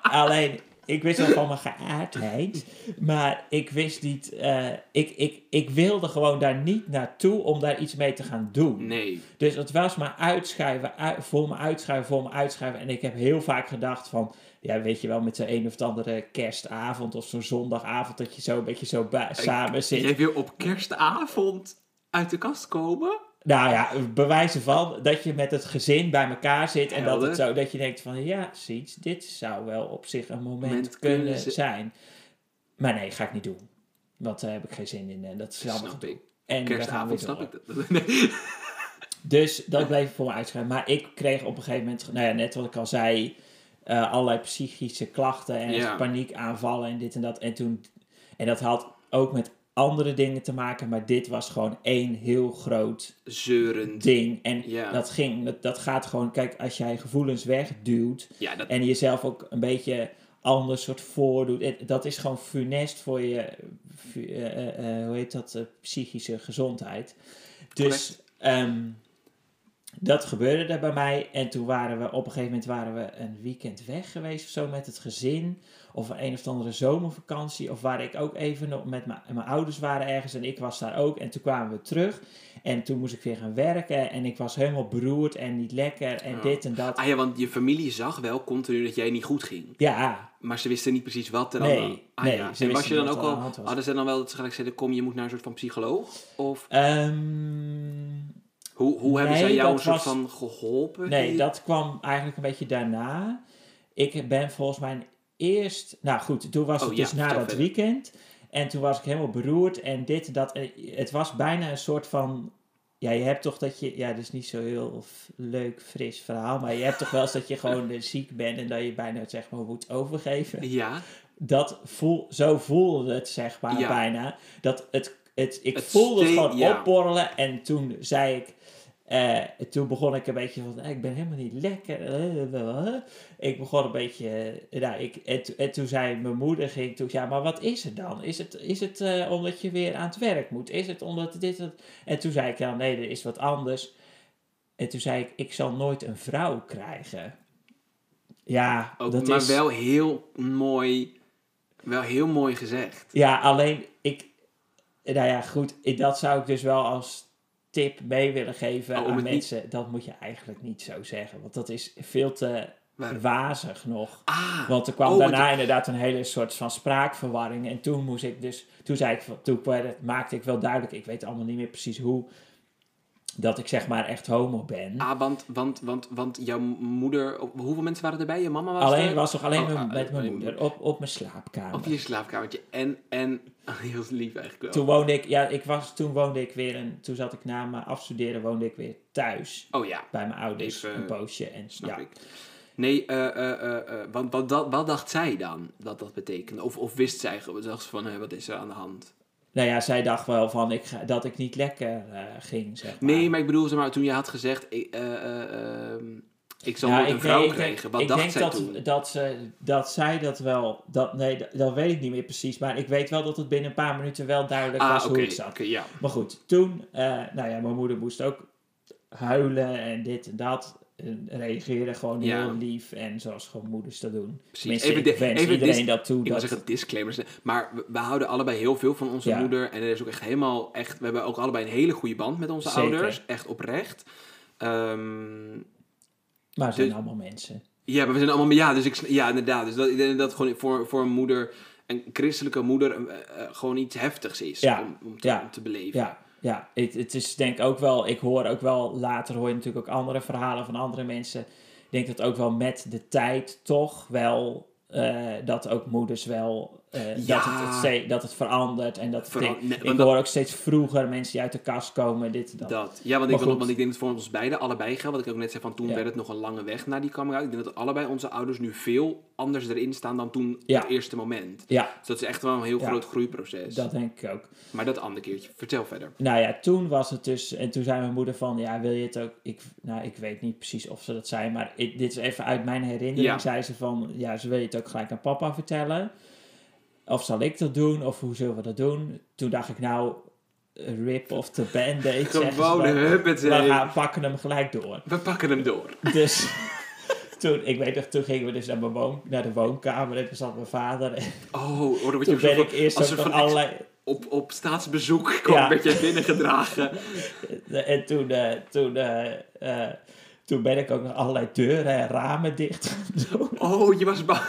Alleen, ik wist wel van mijn geaardheid. Maar ik wist niet. eh, ik, ik, ik wilde gewoon daar niet naartoe om daar iets mee te gaan doen. Nee. Dus het was maar uitschuiven, ui- voor me uitschuiven, voor me uitschuiven. En ik heb heel vaak gedacht van. Ja, weet je wel, met zo'n een of andere kerstavond of zo'n zondagavond. dat je zo een beetje zo samen zit. Jij wil op kerstavond uit de kast komen? Nou ja, bewijzen van dat je met het gezin bij elkaar zit en dat het zo dat je denkt van ja, ziet, dit zou wel op zich een moment Moment kunnen zijn. Maar nee, ga ik niet doen. Want daar heb ik geen zin in en dat is Snap ik. En Kerstavond snap ik dat. Nee. Dus dat bleef voor me uitschrijven. Maar ik kreeg op een gegeven moment, nou ja, net wat ik al zei, eh, allerlei psychische klachten en Ja. paniekaanvallen en dit en dat. En toen, en dat had ook met andere dingen te maken, maar dit was gewoon één heel groot Zeurend. ding. En Ja. dat ging, dat, dat gaat gewoon, kijk, als jij gevoelens wegduwt Ja, dat... en jezelf ook een beetje anders soort voordoet, dat is gewoon funest voor je, eh, eh, eh, hoe heet dat, psychische gezondheid. Dus. Dat gebeurde er bij mij en toen waren we, op een gegeven moment waren we een weekend weg geweest of zo met het gezin. Of een of andere zomervakantie. Of waar ik ook even nog met mijn, mijn ouders waren ergens. En ik was daar ook. En toen kwamen we terug. En toen moest ik weer gaan werken. En ik was helemaal beroerd en niet lekker. En Ja. dit en dat. Ah ja, want je familie zag wel continu dat jij niet goed ging. Ja, Maar ze wisten niet precies wat er Nee, de ah, nee, ja. ze En was je dan ook al... Hadden ze dan wel dat ze gelijk zeiden, kom, je moet naar een soort van psycholoog? Of ehm, hoe, hoe hebben Nee, zij jou een soort was- van geholpen? nee, dat kwam eigenlijk een beetje daarna. Ik ben volgens mij eerst... Nou goed, toen was Oh, het ja, dus na dat verder. weekend. En toen was ik helemaal beroerd en dit dat. Het was bijna een soort van... Ja, je hebt toch dat je... Ja, dat is niet zo heel leuk, fris verhaal. Maar je hebt toch wel eens dat je gewoon eh, ziek bent... en dat je bijna zeg maar moet overgeven. Ja, Dat voel, zo voelde het zeg maar Ja. bijna. Dat het, het, ik Het voelde het gewoon ja. opborrelen. En toen zei ik... eh, toen begon ik een beetje van, eh, ik ben helemaal niet lekker. Ik begon een beetje, eh, nou, ik, en, en toen zei mijn moeder, ging toen, ja, maar wat is het dan? Is het, is het omdat je weer aan het werk moet? Is het omdat dit? En toen zei ik, ja, nee, er is wat anders. En toen zei ik, ik zal nooit een vrouw krijgen. Ja, ook, dat maar is... wel heel mooi, wel heel mooi gezegd. Ja, alleen ik. Nou ja, goed. Dat zou ik dus wel als tip mee willen geven Oh, aan niet- mensen. Dat moet je eigenlijk niet zo zeggen. Want dat is veel te Waar- wazig nog. Ah, Want er kwam Oh, daarna inderdaad een hele soort van spraakverwarring. En toen moest ik dus. Toen zei ik. Toen maakte ik wel duidelijk. Ik weet allemaal niet meer precies hoe. Dat ik zeg maar echt homo ben. ah want, want, want, want jouw moeder, hoeveel mensen waren erbij? Je mama was alleen er? was toch alleen Oh, met- ah, met mijn moeder. Op, op mijn slaapkamer. Op je slaapkamertje. En, en heel lief eigenlijk wel. Toen woonde ik, ja, ik was, toen woonde ik weer, een, toen zat ik na mijn afstuderen, woonde ik weer thuis Oh ja, bij mijn ouders Even, een poosje. En, snap ja. ik. Nee, eh, eh, eh, eh, wat, wat, wat, dacht zij dan dat dat betekende? Of, of wist zij gewoon, dacht ze van, wat is er aan de hand? Nou ja, zij dacht wel van ik ga, dat ik niet lekker eh, ging, zeg maar. Nee, maar ik bedoel, zeg maar, toen je had gezegd, ik, eh, eh, ehm, ik zal Ja, nooit een vrouw denk- krijgen. Wat ik dacht denk zij dat, toen? Dat, ze, dat zij dat wel, dat, nee, dat, dat weet ik niet meer precies. Maar ik weet wel dat het binnen een paar minuten wel duidelijk Ah, was hoe ik zat. ja. Maar goed, toen, nou ja, mijn moeder moest ook huilen en dit en dat. En reageerde gewoon Ja. heel lief en zoals gewoon moeders dat doen. Precies. Even de- even iedereen dat toe. Ik wil dat, zeggen disclaimers, maar we, we houden allebei heel veel van onze Ja. moeder. En er is ook echt helemaal, echt, we hebben ook allebei een hele goede band met onze Zeker. ouders. Echt oprecht. Ehm, maar ze zijn dus- allemaal mensen. ja, maar we zijn allemaal, ja, dus ik, ja, inderdaad. Dus dat, ik denk dat gewoon voor, voor een moeder, een christelijke moeder, eh, eh, gewoon iets heftigs is Ja. om, om, te, om te beleven. Ja, ja het, het is denk ook wel, ik hoor ook wel, later hoor je natuurlijk ook andere verhalen van andere mensen. Ik denk dat ook wel met de tijd toch wel eh, dat ook moeders wel, eh, dat, Ja. het, het ste- dat het verandert en dat ik, nee, ik want hoor ook steeds vroeger mensen die uit de kast komen, dit, dat. Dat. Ja, want ik, wil- want ik denk dat voor ons beiden allebei geldt. Wat ik ook net zei, van toen Ja. werd het nog een lange weg naar die out. Ik denk dat allebei onze ouders nu veel anders erin staan dan toen Ja. het eerste moment. Ja, Dus dat is echt wel een heel groot groeiproces. dat denk ik ook. Maar dat andere keertje. Vertel verder. Nou ja, toen was het dus, en toen zei mijn moeder van, ja, wil je het ook, ik, nou, ik weet niet precies of ze dat zei, maar ik, dit is even uit mijn herinnering, zei ze van, ja, ze wil je het ook gelijk aan papa vertellen, of zal ik dat doen, of hoe zullen we dat doen? Toen dacht ik, nou, rip of the band-aid, Gewoon huppatee. we gaan, pakken hem gelijk door. We pakken hem door. Dus toen, ik weet nog, toen gingen we dus naar, mijn woon, naar de woonkamer en toen zat mijn vader. En Oh, hoor, dan word toen je ben ik eerst als ook een nog van allerlei... op, op staatsbezoek kwam Ja. werd jij binnengedragen. En toen, eh, toen, eh, eh, toen ben ik ook nog allerlei deuren en ramen dicht. Oh, je was bang.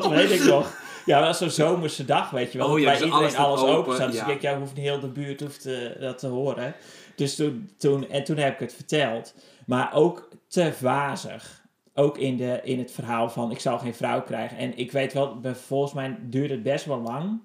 Dat weet ik nog. Ja, dat was zo'n zomerse dag, weet je wel. Oh ja, bij dus iedereen alles open, staat. Dus ja. ik denk, ja, hoeft niet heel de buurt hoeft eh, dat te horen. Dus toen, toen, en toen heb ik het verteld. Maar ook te wazig. Ook in, de, in het verhaal van, ik zou geen vrouw krijgen. En ik weet wel, volgens mij duurde het best wel lang.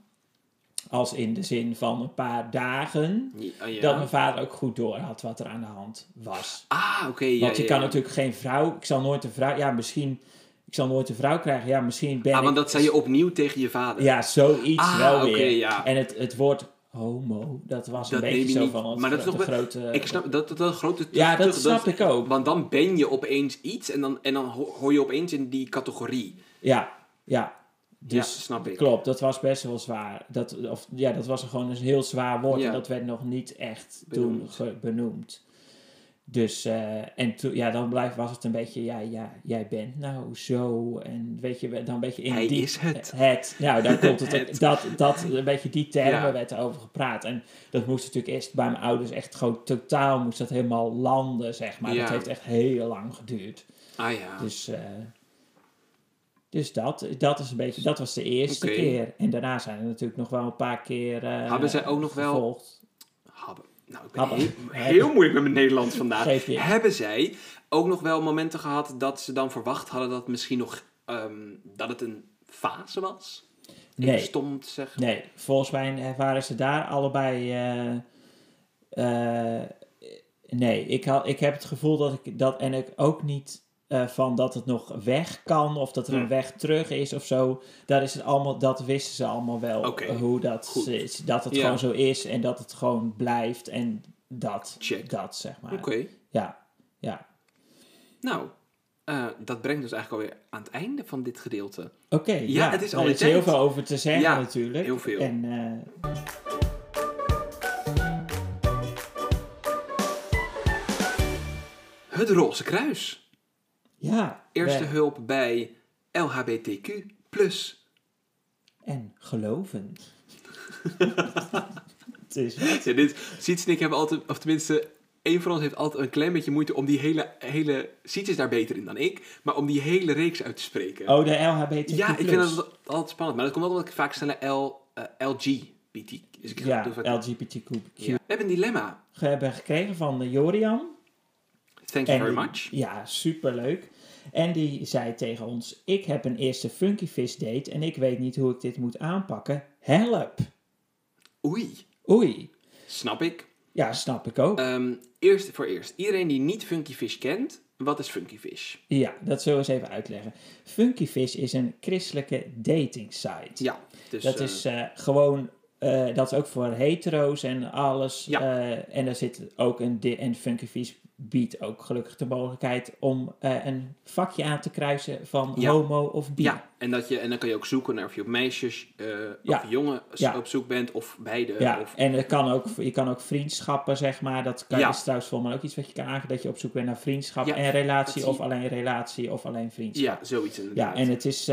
Als in de zin van een paar dagen. Ja, ja. Dat mijn vader ook goed door had wat er aan de hand was. Ah, oké. ja, Want je kan natuurlijk geen vrouw. Ik zal nooit een vrouw. Ja, misschien. Ik zal nooit een vrouw krijgen. Ja, misschien ben Ah, ik. want dat zei je opnieuw tegen je vader. Ja, zoiets Ah, wel weer. ja. En het, het woord homo, dat was Dat een beetje je zo niet- van maar dat is toch grote. Ik snap dat dat, dat een grote Ja, dat snap ik ook. Want dan ben je opeens iets en dan, en dan ho- hoor je opeens in die categorie. Ja, ja. Dus ja, snap ik. klopt, dat was best wel zwaar. Dat, of, ja, dat was gewoon een heel zwaar woord Ja. en dat werd nog niet echt Benoemd. toen ge- benoemd. Dus, eh, en toen, ja, dan blijft, was het een beetje, ja, ja, jij bent nou zo. En weet je, dan een beetje in Hij die... is het. Het, nou, daar komt het, Het. Dat, dat, een beetje die termen Ja. werd over gepraat. En dat moest natuurlijk eerst bij mijn ouders echt gewoon totaal, moest dat helemaal landen, zeg maar. Ja. Dat heeft echt heel lang geduurd. Ah ja. Dus, eh, dus dat, dat, is een beetje, dat was de eerste keer. En daarna zijn er natuurlijk nog wel een paar keer eh, Hebben zij ook nog wel- gevolgd. Nou, ik ben heel, heel moeilijk met mijn Nederlands vandaag. Hebben zij ook nog wel momenten gehad dat ze dan verwacht hadden dat misschien nog ehm, dat het een fase was? Even Nee. stom te zeggen. Nee, volgens mij waren ze daar allebei. eh, eh, nee, ik, had, ik heb het gevoel dat ik dat. En ik ook niet eh, van dat het nog weg kan of dat er een weg terug is of zo. Daar is het allemaal, dat wisten ze allemaal wel. Hoe dat goed. is. Dat het Ja. gewoon zo is en dat het gewoon blijft en dat. Check. Dat zeg maar. Oké. Ja, ja. Nou, eh, dat brengt ons eigenlijk alweer aan het einde van dit gedeelte. Oké, ja, het is er al die is heel veel over te zeggen Ja, natuurlijk. heel veel. En eh, Het Roze Kruis. Ja, Eerste hulp bij LHBTQ+. en geloven. het is wat. Ja, dit, Siets en ik hebben altijd, of tenminste, één van ons heeft altijd een klein beetje moeite om die hele, hele... Siets is daar beter in dan ik, maar om die hele reeks uit te spreken. Oh, de LHBTQ+. ja, ik vind dat altijd spannend, maar dat komt altijd omdat ik vaak snel L, eh, LGBT... Dus ik Ja, LGBTQ. Ja. We hebben een dilemma. We hebben gekregen van de Jorian. Thank you very much. Ja, superleuk. En die zei tegen ons, ik heb een eerste Funky Fish date en ik weet niet hoe ik dit moet aanpakken. Help! Oei, Oei. snap ik. Ja, snap ik ook. Ehm, eerst voor eerst. Iedereen die niet Funky Fish kent, wat is Funky Fish? ja, dat zullen we eens even uitleggen. Funky Fish is een christelijke dating site. Ja, dus... dat eh, is eh, gewoon, eh, dat is ook voor hetero's en alles. Ja. Eh, en daar zit ook een, di- en biedt ook gelukkig de mogelijkheid om eh, een vakje aan te kruisen van Ja. homo of bi. Ja, en, dat je, en dan kan je ook zoeken naar of je op meisjes Ja. of jongen Ja. op zoek bent, of beide. Ja, Of, en het kan ook, je kan ook vriendschappen, zeg maar. Dat kan, is trouwens volgens mij ook iets wat je kan aangeven. Dat je op zoek bent naar vriendschap en relatie. Of alleen relatie of alleen vriendschap. ja, zoiets inderdaad. Ja, en het is...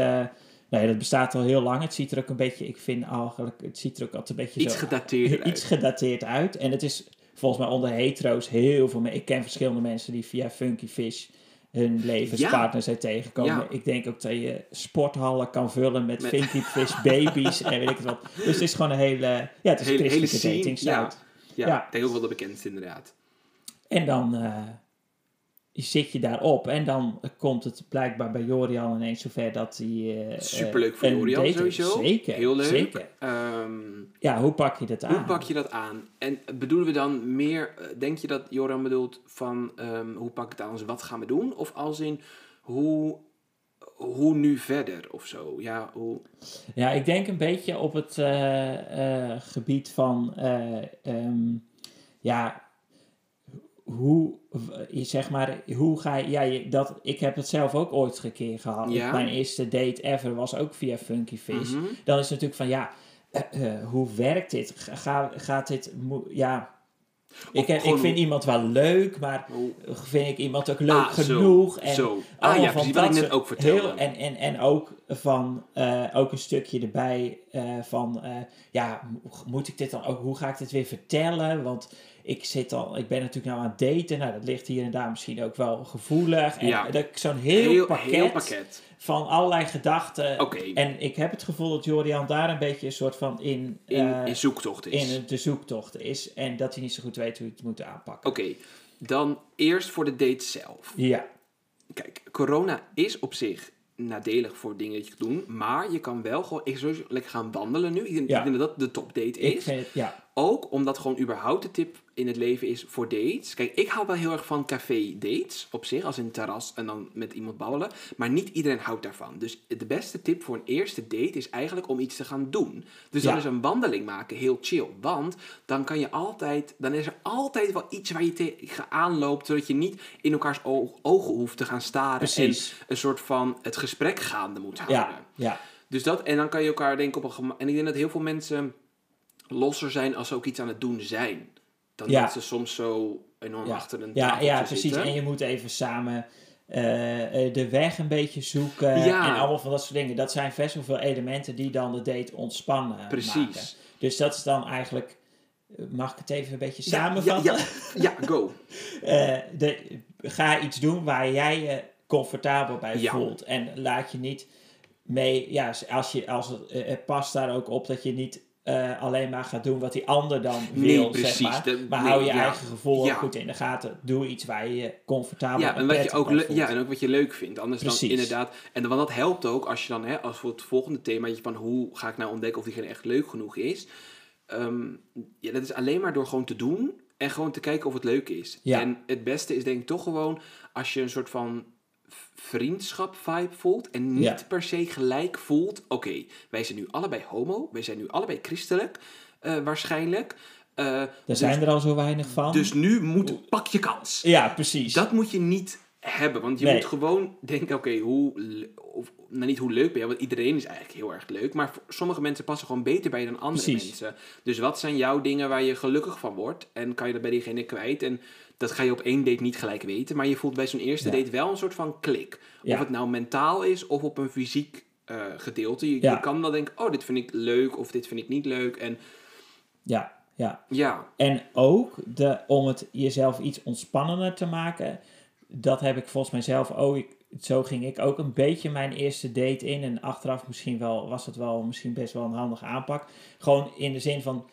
nee, dat bestaat al heel lang. Het ziet er ook een beetje... Ik vind eigenlijk... Het ziet er ook altijd een beetje Iets zo... gedateerd iets gedateerd uit. En het is volgens mij onder hetero's heel veel... Ik ken verschillende mensen die via Funky Fish hun levenspartner zijn tegengekomen. Ja. Ik denk ook dat je sporthallen kan vullen met, Met- Funky Fish babies en weet ik het wat. Dus het is gewoon een hele... Ja, het is een hele, dating. Ja, ja, Ja. ik denk ook wel de bekendste inderdaad. En dan, eh, zit je daarop. En dan komt het blijkbaar bij Jorian ineens zover dat hij... eh, Superleuk voor Jorian sowieso. Zeker, Heel leuk. zeker. Ehm, Ja, hoe pak je dat aan? hoe pak je dat aan? En bedoelen we dan meer, eh, denk je dat Joran bedoelt van ehm, hoe pak ik het aan wat gaan we doen? Of als in hoe, hoe nu verder of zo? Ja, hoe... Ja, ik denk een beetje op het eh, gebied van, eh, ehm, ja, hoe, w- zeg maar, hoe ga je, ja, dat, ik heb het zelf ook ooit een keer gehad. Ja. Mijn eerste date ever was ook via Funky Fish. Mhm. Dan is het natuurlijk van, ja, eh, eh, hoe werkt dit? Ga, ga- gaat dit, ja... Ik, heb, ik vind iemand wel leuk, maar vind ik iemand ook leuk Ah, zo, genoeg? en zo. Ah ja, van precies wat ik net ook vertelde. Heel, en, en, en ook van eh, ook een stukje erbij eh, van eh, ja, mo- moet ik dit dan ook, hoe ga ik dit weer vertellen? Want ik zit al, ik ben natuurlijk nou aan het daten. Nou, dat ligt hier en daar misschien ook wel gevoelig. En Ja. dat- zo'n heel, pakket heel pakket. van allerlei gedachten. En ik heb het gevoel dat Jorian daar een beetje een soort van in, in, eh, in zoektocht is. in de zoektocht is. En dat hij niet zo goed weet hoe hij het moet aanpakken. Oké, dan eerst voor de date zelf. Ja, Kijk, corona is op zich nadelig voor dingen dat je kunt doen. Maar je kan wel gewoon ik zou lekker gaan wandelen nu. Ik denk, Ja. ik denk dat dat de topdate ik is. vind het, ja. Ook omdat gewoon überhaupt de tip in het leven is voor dates. Kijk, ik hou wel heel erg van café dates op zich, als in een terras en dan met iemand babbelen. Maar niet iedereen houdt daarvan. Dus de beste tip voor een eerste date is eigenlijk om iets te gaan doen. Dus dan is een wandeling maken heel chill. Want dan kan je altijd, dan is er altijd wel iets waar je tegen aanloopt, zodat je niet in elkaars ogen hoeft te gaan staren. Precies. En een soort van het gesprek gaande moet houden. Ja, ja. Dus dat, en dan kan je elkaar denken op een gema- En ik denk dat heel veel mensen losser zijn als ze ook iets aan het doen zijn. Dan Ja. dat ze soms zo enorm Ja. achter een Ja, ja, precies. zitten. En je moet even samen eh, eh, de weg een beetje zoeken. Ja. En allemaal van dat soort dingen. Dat zijn best wel veel elementen die dan de date ontspannen Precies. maken. Dus dat is dan eigenlijk... eh, Mag ik het even een beetje samenvatten? Ja, go. De, ga iets doen waar jij je comfortabel bij voelt. En laat je niet mee... Ja, als, je, als het, het past daar ook op dat je niet eh, alleen maar gaat doen wat die ander dan Nee, wil, precies. zeg maar. De- maar nee, hou je ja. eigen gevoel Ja. goed in de gaten. Doe iets waar je je comfortabel Ja, en, wat je ook voelt. ja, en ook wat je leuk vindt. Anders Precies. dan inderdaad... En want dat helpt ook als je dan, hè, als voor het volgende thema, van hoe ga ik nou ontdekken of diegene echt leuk genoeg is. Ehm, ja, dat is alleen maar door gewoon te doen en gewoon te kijken of het leuk is. Ja. En het beste is denk ik toch gewoon als je een soort van v- vriendschap vibe voelt en niet Ja. per se gelijk voelt, oké, wij zijn nu allebei homo, wij zijn nu allebei christelijk, eh, waarschijnlijk. Daar dus, zijn er al zo weinig van. dus nu moet, pak je kans. ja, precies. Dat moet je niet hebben, want je Nee. moet gewoon denken, oké, hoe, of, nou niet hoe leuk ben je, want iedereen is eigenlijk heel erg leuk, maar voor sommige mensen passen gewoon beter bij je dan andere Precies. mensen. Dus wat zijn jouw dingen waar je gelukkig van wordt en kan je dat bij diegene kwijt en dat ga je op één date niet gelijk weten, maar je voelt bij zo'n eerste Ja. date wel een soort van klik. Ja. Of het nou mentaal is of op een fysiek eh, gedeelte. Je, Ja. je kan wel denken, oh, dit vind ik leuk of dit vind ik niet leuk en Ja, ja. ja, En ook de, om het jezelf iets ontspannender te maken. Dat heb ik volgens mij zelf ook. ik- Zo ging ik ook een beetje mijn eerste date in. En achteraf misschien wel, was het wel misschien best wel een handige aanpak. Gewoon in de zin van.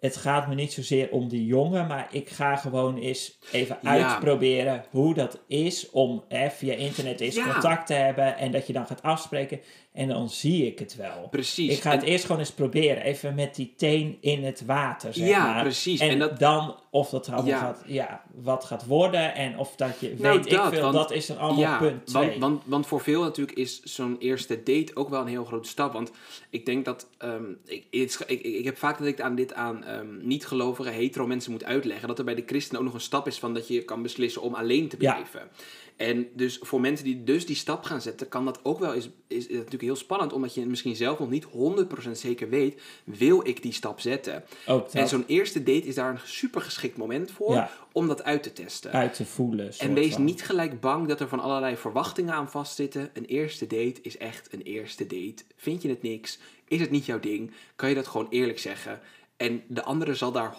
Het gaat me niet zozeer om die jongen, maar ik ga gewoon eens even Ja. uitproberen hoe dat is om eh, via internet eens Ja. contact te hebben en dat je dan gaat afspreken en dan zie ik het wel. precies. Ik ga het eerst gewoon eens proberen, even met die teen in het water, zeg Ja, maar. precies. En, En dat- dan of dat allemaal gaat, ja, wat gaat worden en of dat je Nou, weet dat, ik veel, want- dat is dan allemaal punt twee. Want, want, want voor veel natuurlijk is zo'n eerste date ook wel een heel grote stap. Want ik denk dat. ehm, ik, ik, ik heb vaak dat ik aan dit aan ehm, niet-gelovige hetero mensen moet uitleggen. Dat er bij de christenen ook nog een stap is van dat je kan beslissen om alleen te Ja. blijven. En dus voor mensen die dus die stap gaan zetten, kan dat ook wel. Is, is natuurlijk heel spannend, omdat je misschien zelf nog niet 100% zeker weet. Wil ik die stap zetten? En zo'n eerste date is daar een super geschikt moment voor Ja. om dat uit te testen. uit te voelen. En wees van. niet gelijk bang dat er van allerlei verwachtingen aan vastzitten. Een eerste date is echt een eerste date. Vind je het niks? Is het niet jouw ding? Kan je dat gewoon eerlijk zeggen? En de andere zal daar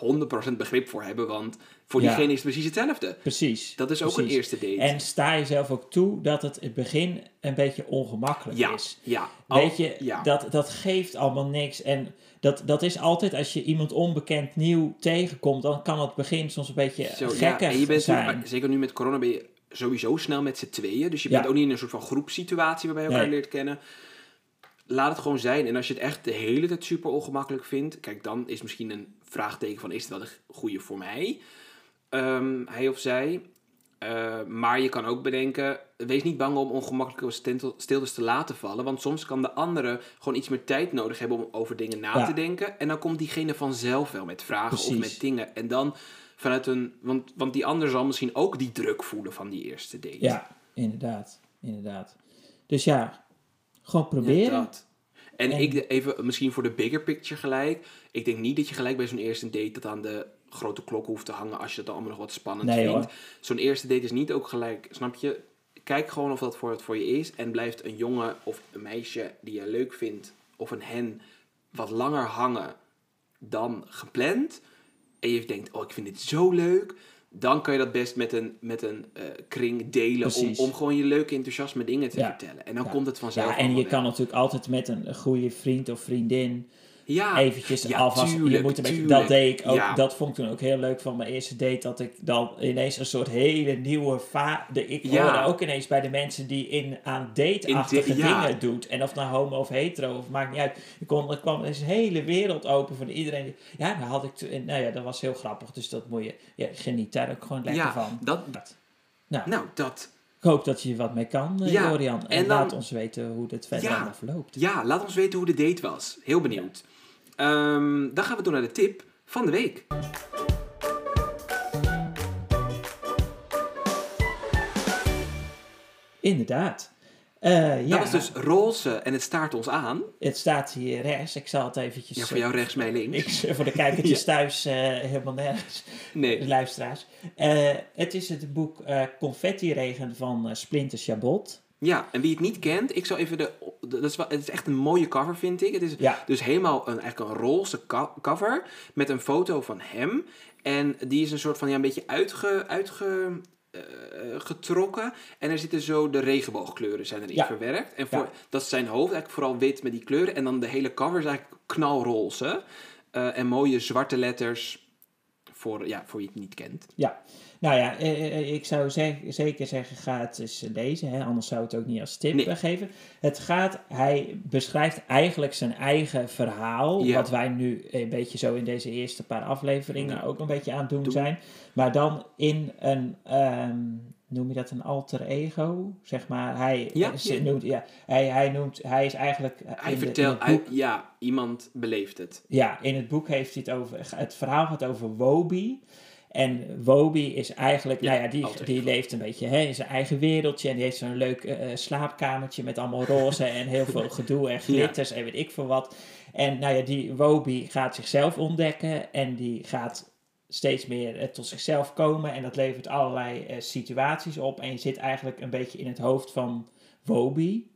100% begrip voor hebben, want voor Ja. diegene is het precies hetzelfde. Precies. Dat is ook precies. een eerste date. En sta jezelf ook toe dat het in het begin een beetje ongemakkelijk ja, is. ja. Weet je, ja. dat, dat geeft allemaal niks. En dat, dat is altijd als je iemand onbekend nieuw tegenkomt, dan kan het begin soms een beetje Zo, gekker En je bent zijn. zeker nu met corona ben je sowieso snel met z'n tweeën. Dus je bent ook niet in een soort van groepssituatie waarbij je elkaar Nee. leert kennen. Laat het gewoon zijn. En als je het echt de hele tijd super ongemakkelijk vindt, kijk, dan is misschien een vraagteken van is het wel de goede voor mij? Ehm, hij of zij. Eh, maar je kan ook bedenken, wees niet bang om ongemakkelijke stiltes te laten vallen. Want soms kan de andere gewoon iets meer tijd nodig hebben om over dingen na Ja. te denken. En dan komt diegene vanzelf wel met vragen of met dingen. En dan vanuit een. Want, want die ander zal misschien ook die druk voelen van die eerste date. Ja, inderdaad. Inderdaad. Dus ja, gewoon proberen. En, En- ik even misschien voor de bigger picture gelijk. Ik denk niet dat je gelijk bij zo'n eerste date dat aan de grote klok hoeft te hangen als je dat allemaal nog wat spannend Nee, vindt. Zo'n eerste date is niet ook gelijk, snap je? Kijk gewoon of dat voor het voor je is en blijft een jongen of een meisje die je leuk vindt of een hen wat langer hangen dan gepland. En je denkt, oh ik vind dit zo leuk. Dan kan je dat best met een, met een eh, kring delen om, om gewoon je leuke enthousiasme dingen te Ja. vertellen. En dan Ja. komt het vanzelf Ja, en je kan natuurlijk altijd met een goede vriend of vriendin ja, eventjes ja, je tuurlijk, moet een beetje, tuurlijk. dat deed ik ook. Ja. Dat vond ik toen ook heel leuk van mijn eerste date. Dat ik dan ineens een soort hele nieuwe... Va de, ik hoorde ook ineens bij de mensen die in, aan date-achtige dingen doet. En of nou homo of hetero, of maakt niet uit. Ik kon, er kwam een hele wereld open voor iedereen. Ja, daar had ik... toen- en Nou ja, dat was heel grappig. Dus dat moet je... Ja, geniet daar ook gewoon lekker ja, van. dat, Dat. Nou, nou dat. ik hoop dat je er wat mee kan, eh, Ja, Jorian. En, en dan- laat ons weten hoe dit verder Ja. verloopt. Ja, laat ons weten hoe de date was. Heel benieuwd. Ehm, dan gaan we door naar de tip van de week. Inderdaad. Eh, ja, Dat was dus roze en het staart ons aan. het staat hier rechts. Ik zal het eventjes... Ja, voor jou rechts, mij links. Ik, voor de kijkertjes thuis eh, helemaal nergens. De Nee. luisteraars. Eh, het is het boek eh Confetti-regen van eh, Splinter Chabot. Ja, en wie het niet kent, ik zal even de... Dat is wel, het is echt een mooie cover, vind ik. Het is Ja, dus helemaal een, eigenlijk een roze cover met een foto van hem. En die is een soort van, ja, een beetje uitge... uitge eh, getrokken en er zitten zo de regenboogkleuren zijn erin Ja. verwerkt. En voor, Ja. dat is zijn hoofd, eigenlijk vooral wit met die kleuren. En dan de hele cover is eigenlijk knalroze. Eh, en mooie zwarte letters voor, ja, voor wie het niet kent. Nou ja, eh, eh, ik zou zeker zeggen, ga het eens lezen. Hè? Anders zou het ook niet als tip Nee. eh, geven. Het gaat, hij beschrijft eigenlijk zijn eigen verhaal. Ja. Wat wij nu een beetje zo in deze eerste paar afleveringen Ja. ook een beetje aan het doen Doen. zijn. Maar dan in een, ehm, noem je dat een alter ego? Zeg maar, hij, Ja, eh, ze ja. Noemt, ja, hij, hij, noemt, hij is eigenlijk... eh, Hij vertelt, ja, iemand beleeft het. ja, in het boek heeft hij het over. Het verhaal gaat over Wobi. En Wobi is eigenlijk, Ja, nou ja, die, die leeft een beetje hè, in zijn eigen wereldje. En die heeft zo'n leuk eh, slaapkamertje met allemaal roze en heel veel gedoe en glitters en weet ik veel wat. En nou ja, die Wobi gaat zichzelf ontdekken en die gaat steeds meer eh, tot zichzelf komen. En dat levert allerlei eh, situaties op. En je zit eigenlijk een beetje in het hoofd van Wobi.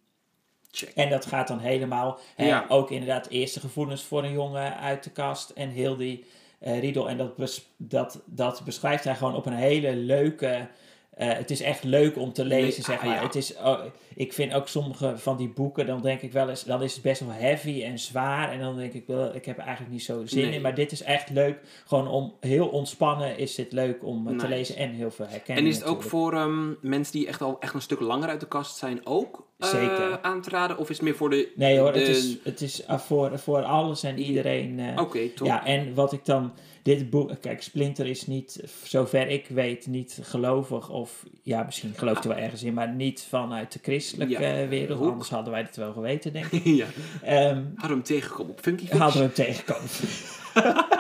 Check. En dat gaat dan helemaal, hè, Ja. ook inderdaad eerste gevoelens voor een jongen uit de kast en heel die eh, riedel. En dat, bes- dat, dat beschrijft hij gewoon op een hele leuke... eh, het is echt leuk om te lezen, Le- zeg ah, ja. Het is, oh, ik vind ook sommige van die boeken, dan denk ik wel eens, dan is het best wel heavy en zwaar. En dan denk ik wel, ik heb er eigenlijk niet zo zin Nee. in. Maar dit is echt leuk. Gewoon om heel ontspannen is dit leuk om eh, te lezen en heel veel herkenning. En is het ook voor ehm, mensen die echt al echt een stuk langer uit de kast zijn ook Zeker. aan te raden? Of is het meer voor de... Nee hoor, de- het is, het is voor, voor alles en iedereen. Oké, top. Ja, en wat ik dan. Dit boek. Kijk, Splinter is niet, zover ik weet, niet gelovig. Of ja, misschien gelooft hij wel ergens in, maar niet vanuit de christelijke Ja, eh, wereld. hoek. Anders hadden wij het wel geweten, denk ik. ja. Ehm Hadden we hem tegengekomen op Funky Fish? hadden we hem tegenkomen.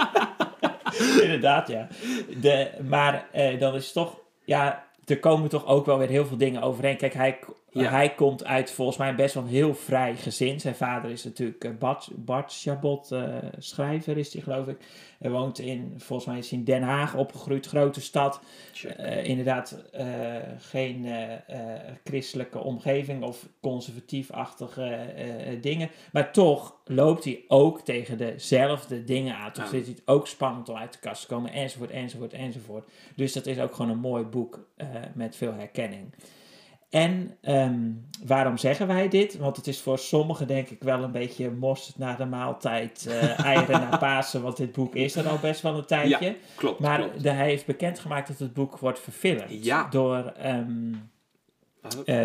Inderdaad, ja. De, maar eh, dan is toch. Ja, er komen toch ook wel weer heel veel dingen overeen. Kijk, hij, Ja. hij komt uit volgens mij best wel een heel vrij gezin. Zijn vader is natuurlijk eh, Bart, Bart Chabot, eh, schrijver is hij geloof ik. Hij woont in, volgens mij is hij in Den Haag opgegroeid, grote stad. Eh, inderdaad, geen christelijke omgeving of conservatief-achtige dingen. Maar toch loopt hij ook tegen dezelfde dingen aan. Toch Ja. hij het ook spannend om uit de kast te komen, enzovoort, enzovoort, enzovoort. Dus dat is ook gewoon een mooi boek met veel herkenning. En ehm, waarom zeggen wij dit? Want het is voor sommigen denk ik wel een beetje mosterd na de maaltijd, eh, eieren na Pasen, want dit boek is er al best wel een tijdje. Klopt, maar klopt. de, hij heeft bekendgemaakt dat het boek wordt verfilmd Ja. door Uh,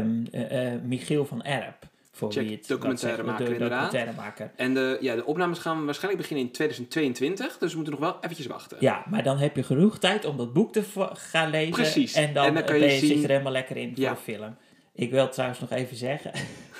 eh, Michiel van Erp. Voor Check, wie het documentairemaker, de inderdaad. documentairemaker. En de, ja, de opnames gaan waarschijnlijk beginnen in 2022, dus we moeten nog wel eventjes wachten. Ja, maar dan heb je genoeg tijd om dat boek te gaan lezen. Precies. En dan, En dan kan je ben je, zit zien- je er helemaal lekker in voor de film. Ik wil trouwens nog even zeggen,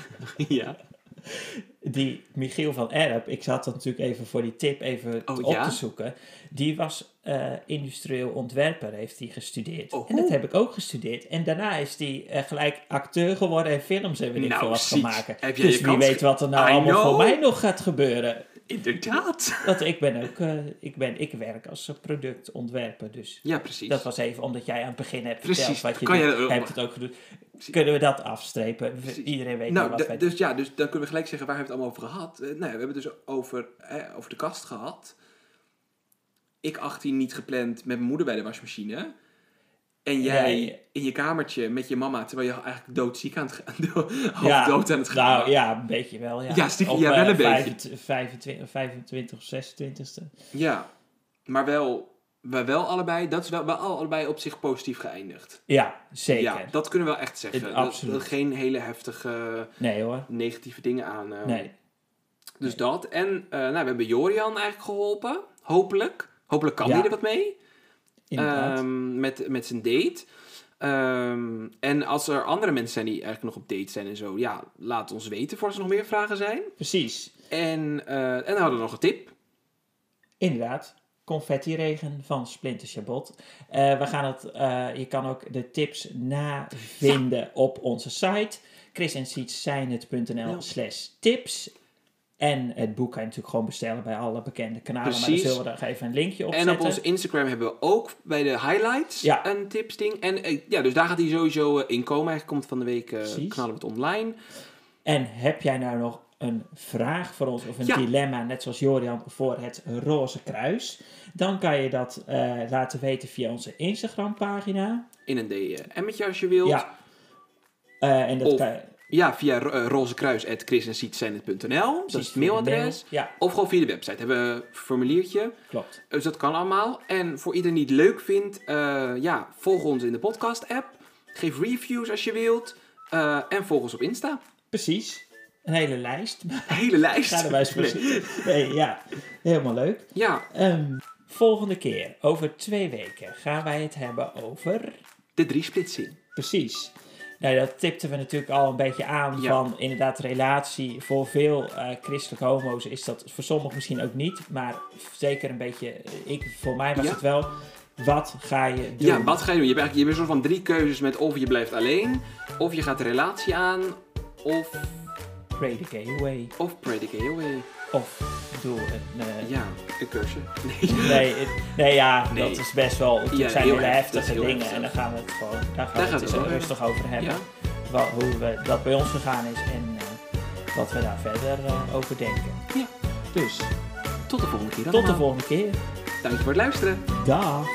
ja. die Michiel van Erp, ik zat dat natuurlijk even voor die tip even Oh, op ja? te zoeken. Die was eh, industrieel ontwerper, heeft hij gestudeerd. Oh. En dat heb ik ook gestudeerd. En daarna is hij eh, gelijk acteur geworden en films en weet ik Nou, veel wat gaan maken. Dus wie weet wat er nou I allemaal voor mij nog gaat gebeuren. Inderdaad. Want ik ben ook, eh, ik, ben, ik werk als productontwerper, dus Ja, precies. dat was even omdat jij aan het begin hebt Precies, verteld wat je kan doet. je- hebt het ook gedaan. Kunnen we dat afstrepen? Precies. Iedereen weet nou, wat wij dus ja, dus dan kunnen we gelijk zeggen waar hebben we het allemaal over gehad. Eh, nou, ja, we hebben het dus over, eh, over de kast gehad. Ik 18 niet gepland met mijn moeder bij de wasmachine. En jij in je kamertje met je mama, terwijl je eigenlijk doodziek aan het gaan, half Ja, dood aan het gaan. Nou ja, een beetje wel. Ja, Ja, stiekem, ja, wel eh, een beetje. 25, 25, 25 of 26ste. Ja, maar wel, we wel allebei, dat is wel, wel allebei op zich positief geëindigd. Ja, zeker. Ja, dat kunnen we wel echt zeggen. Het- absoluut. Dat, geen hele heftige Nee hoor. negatieve dingen aan. eh, Nee. Dus dat. En eh, nou, we hebben Jorian eigenlijk geholpen. Hopelijk. Hopelijk kan Ja. hij er wat mee. Ehm, met, met zijn date. Ehm, en als er andere mensen zijn die eigenlijk nog op date zijn en zo, ja, laat ons weten voor als er nog meer vragen zijn. Precies. En, eh, en dan hadden we nog een tip. Inderdaad. Confetti-regen van Splinter Chabot. Eh, we gaan het, eh, je kan ook de tips navinden op onze site. chrisensietszijnhet.nl slash tips. En het boek kan je natuurlijk gewoon bestellen bij alle bekende kanalen. Maar Precies. daar zullen we er even een linkje op En op zetten. onze Instagram hebben we ook bij de highlights Ja. een tipsding. En eh, ja, dus daar gaat hij sowieso eh, in komen. Eigenlijk komt van de week, Precies. knallen we het online. En heb jij nou nog een vraag voor ons of een Ja. dilemma, net zoals Jorian, voor het Roze Kruis? Dan kan je dat laten weten via onze Instagram pagina. In een DM'tje als je wilt. Ja. En dat Of kan je Ja, via uh. Dat is het mailadres. mail. Ja, Of gewoon via de website. Hebben we een formuliertje. klopt. Dus dat kan allemaal. En voor iedereen die het leuk vindt, eh, ja, volg ons in de podcast-app. Geef reviews als je wilt. Eh, en volg ons op Insta. Precies. Een hele lijst. Een hele lijst. Ga er bij eens voor Nee. ja. Helemaal leuk. Ja, Ehm, volgende keer, over twee weken, gaan wij het hebben over... de drie splitsing. Precies. Nou, dat tipten we natuurlijk al een beetje aan Ja. van inderdaad relatie. Voor veel eh, christelijke homo's is dat voor sommigen misschien ook niet, maar zeker een beetje, eh, ik, voor mij was Ja. het wel, wat ga je doen? Ja, wat ga je doen? Je hebt eigenlijk je hebt een soort van drie keuzes met of je blijft alleen, of je gaat de relatie aan, of, Pray the gay away. of pray the gay away. Of doe een... eh, Ja, een keuze. Nee. Nee, het- nee, ja, Nee. dat is best wel. Het Ja, zijn hele heftige dingen heftig. en dan gaan we het gewoon. Daar gaan Daar we het over rustig over hebben. Ja. Wel, hoe we, dat bij ons gegaan is en eh, wat we daar verder eh, over denken. Ja. Dus Tot de volgende keer tot de volgende keer. Dank je voor het luisteren. Dag.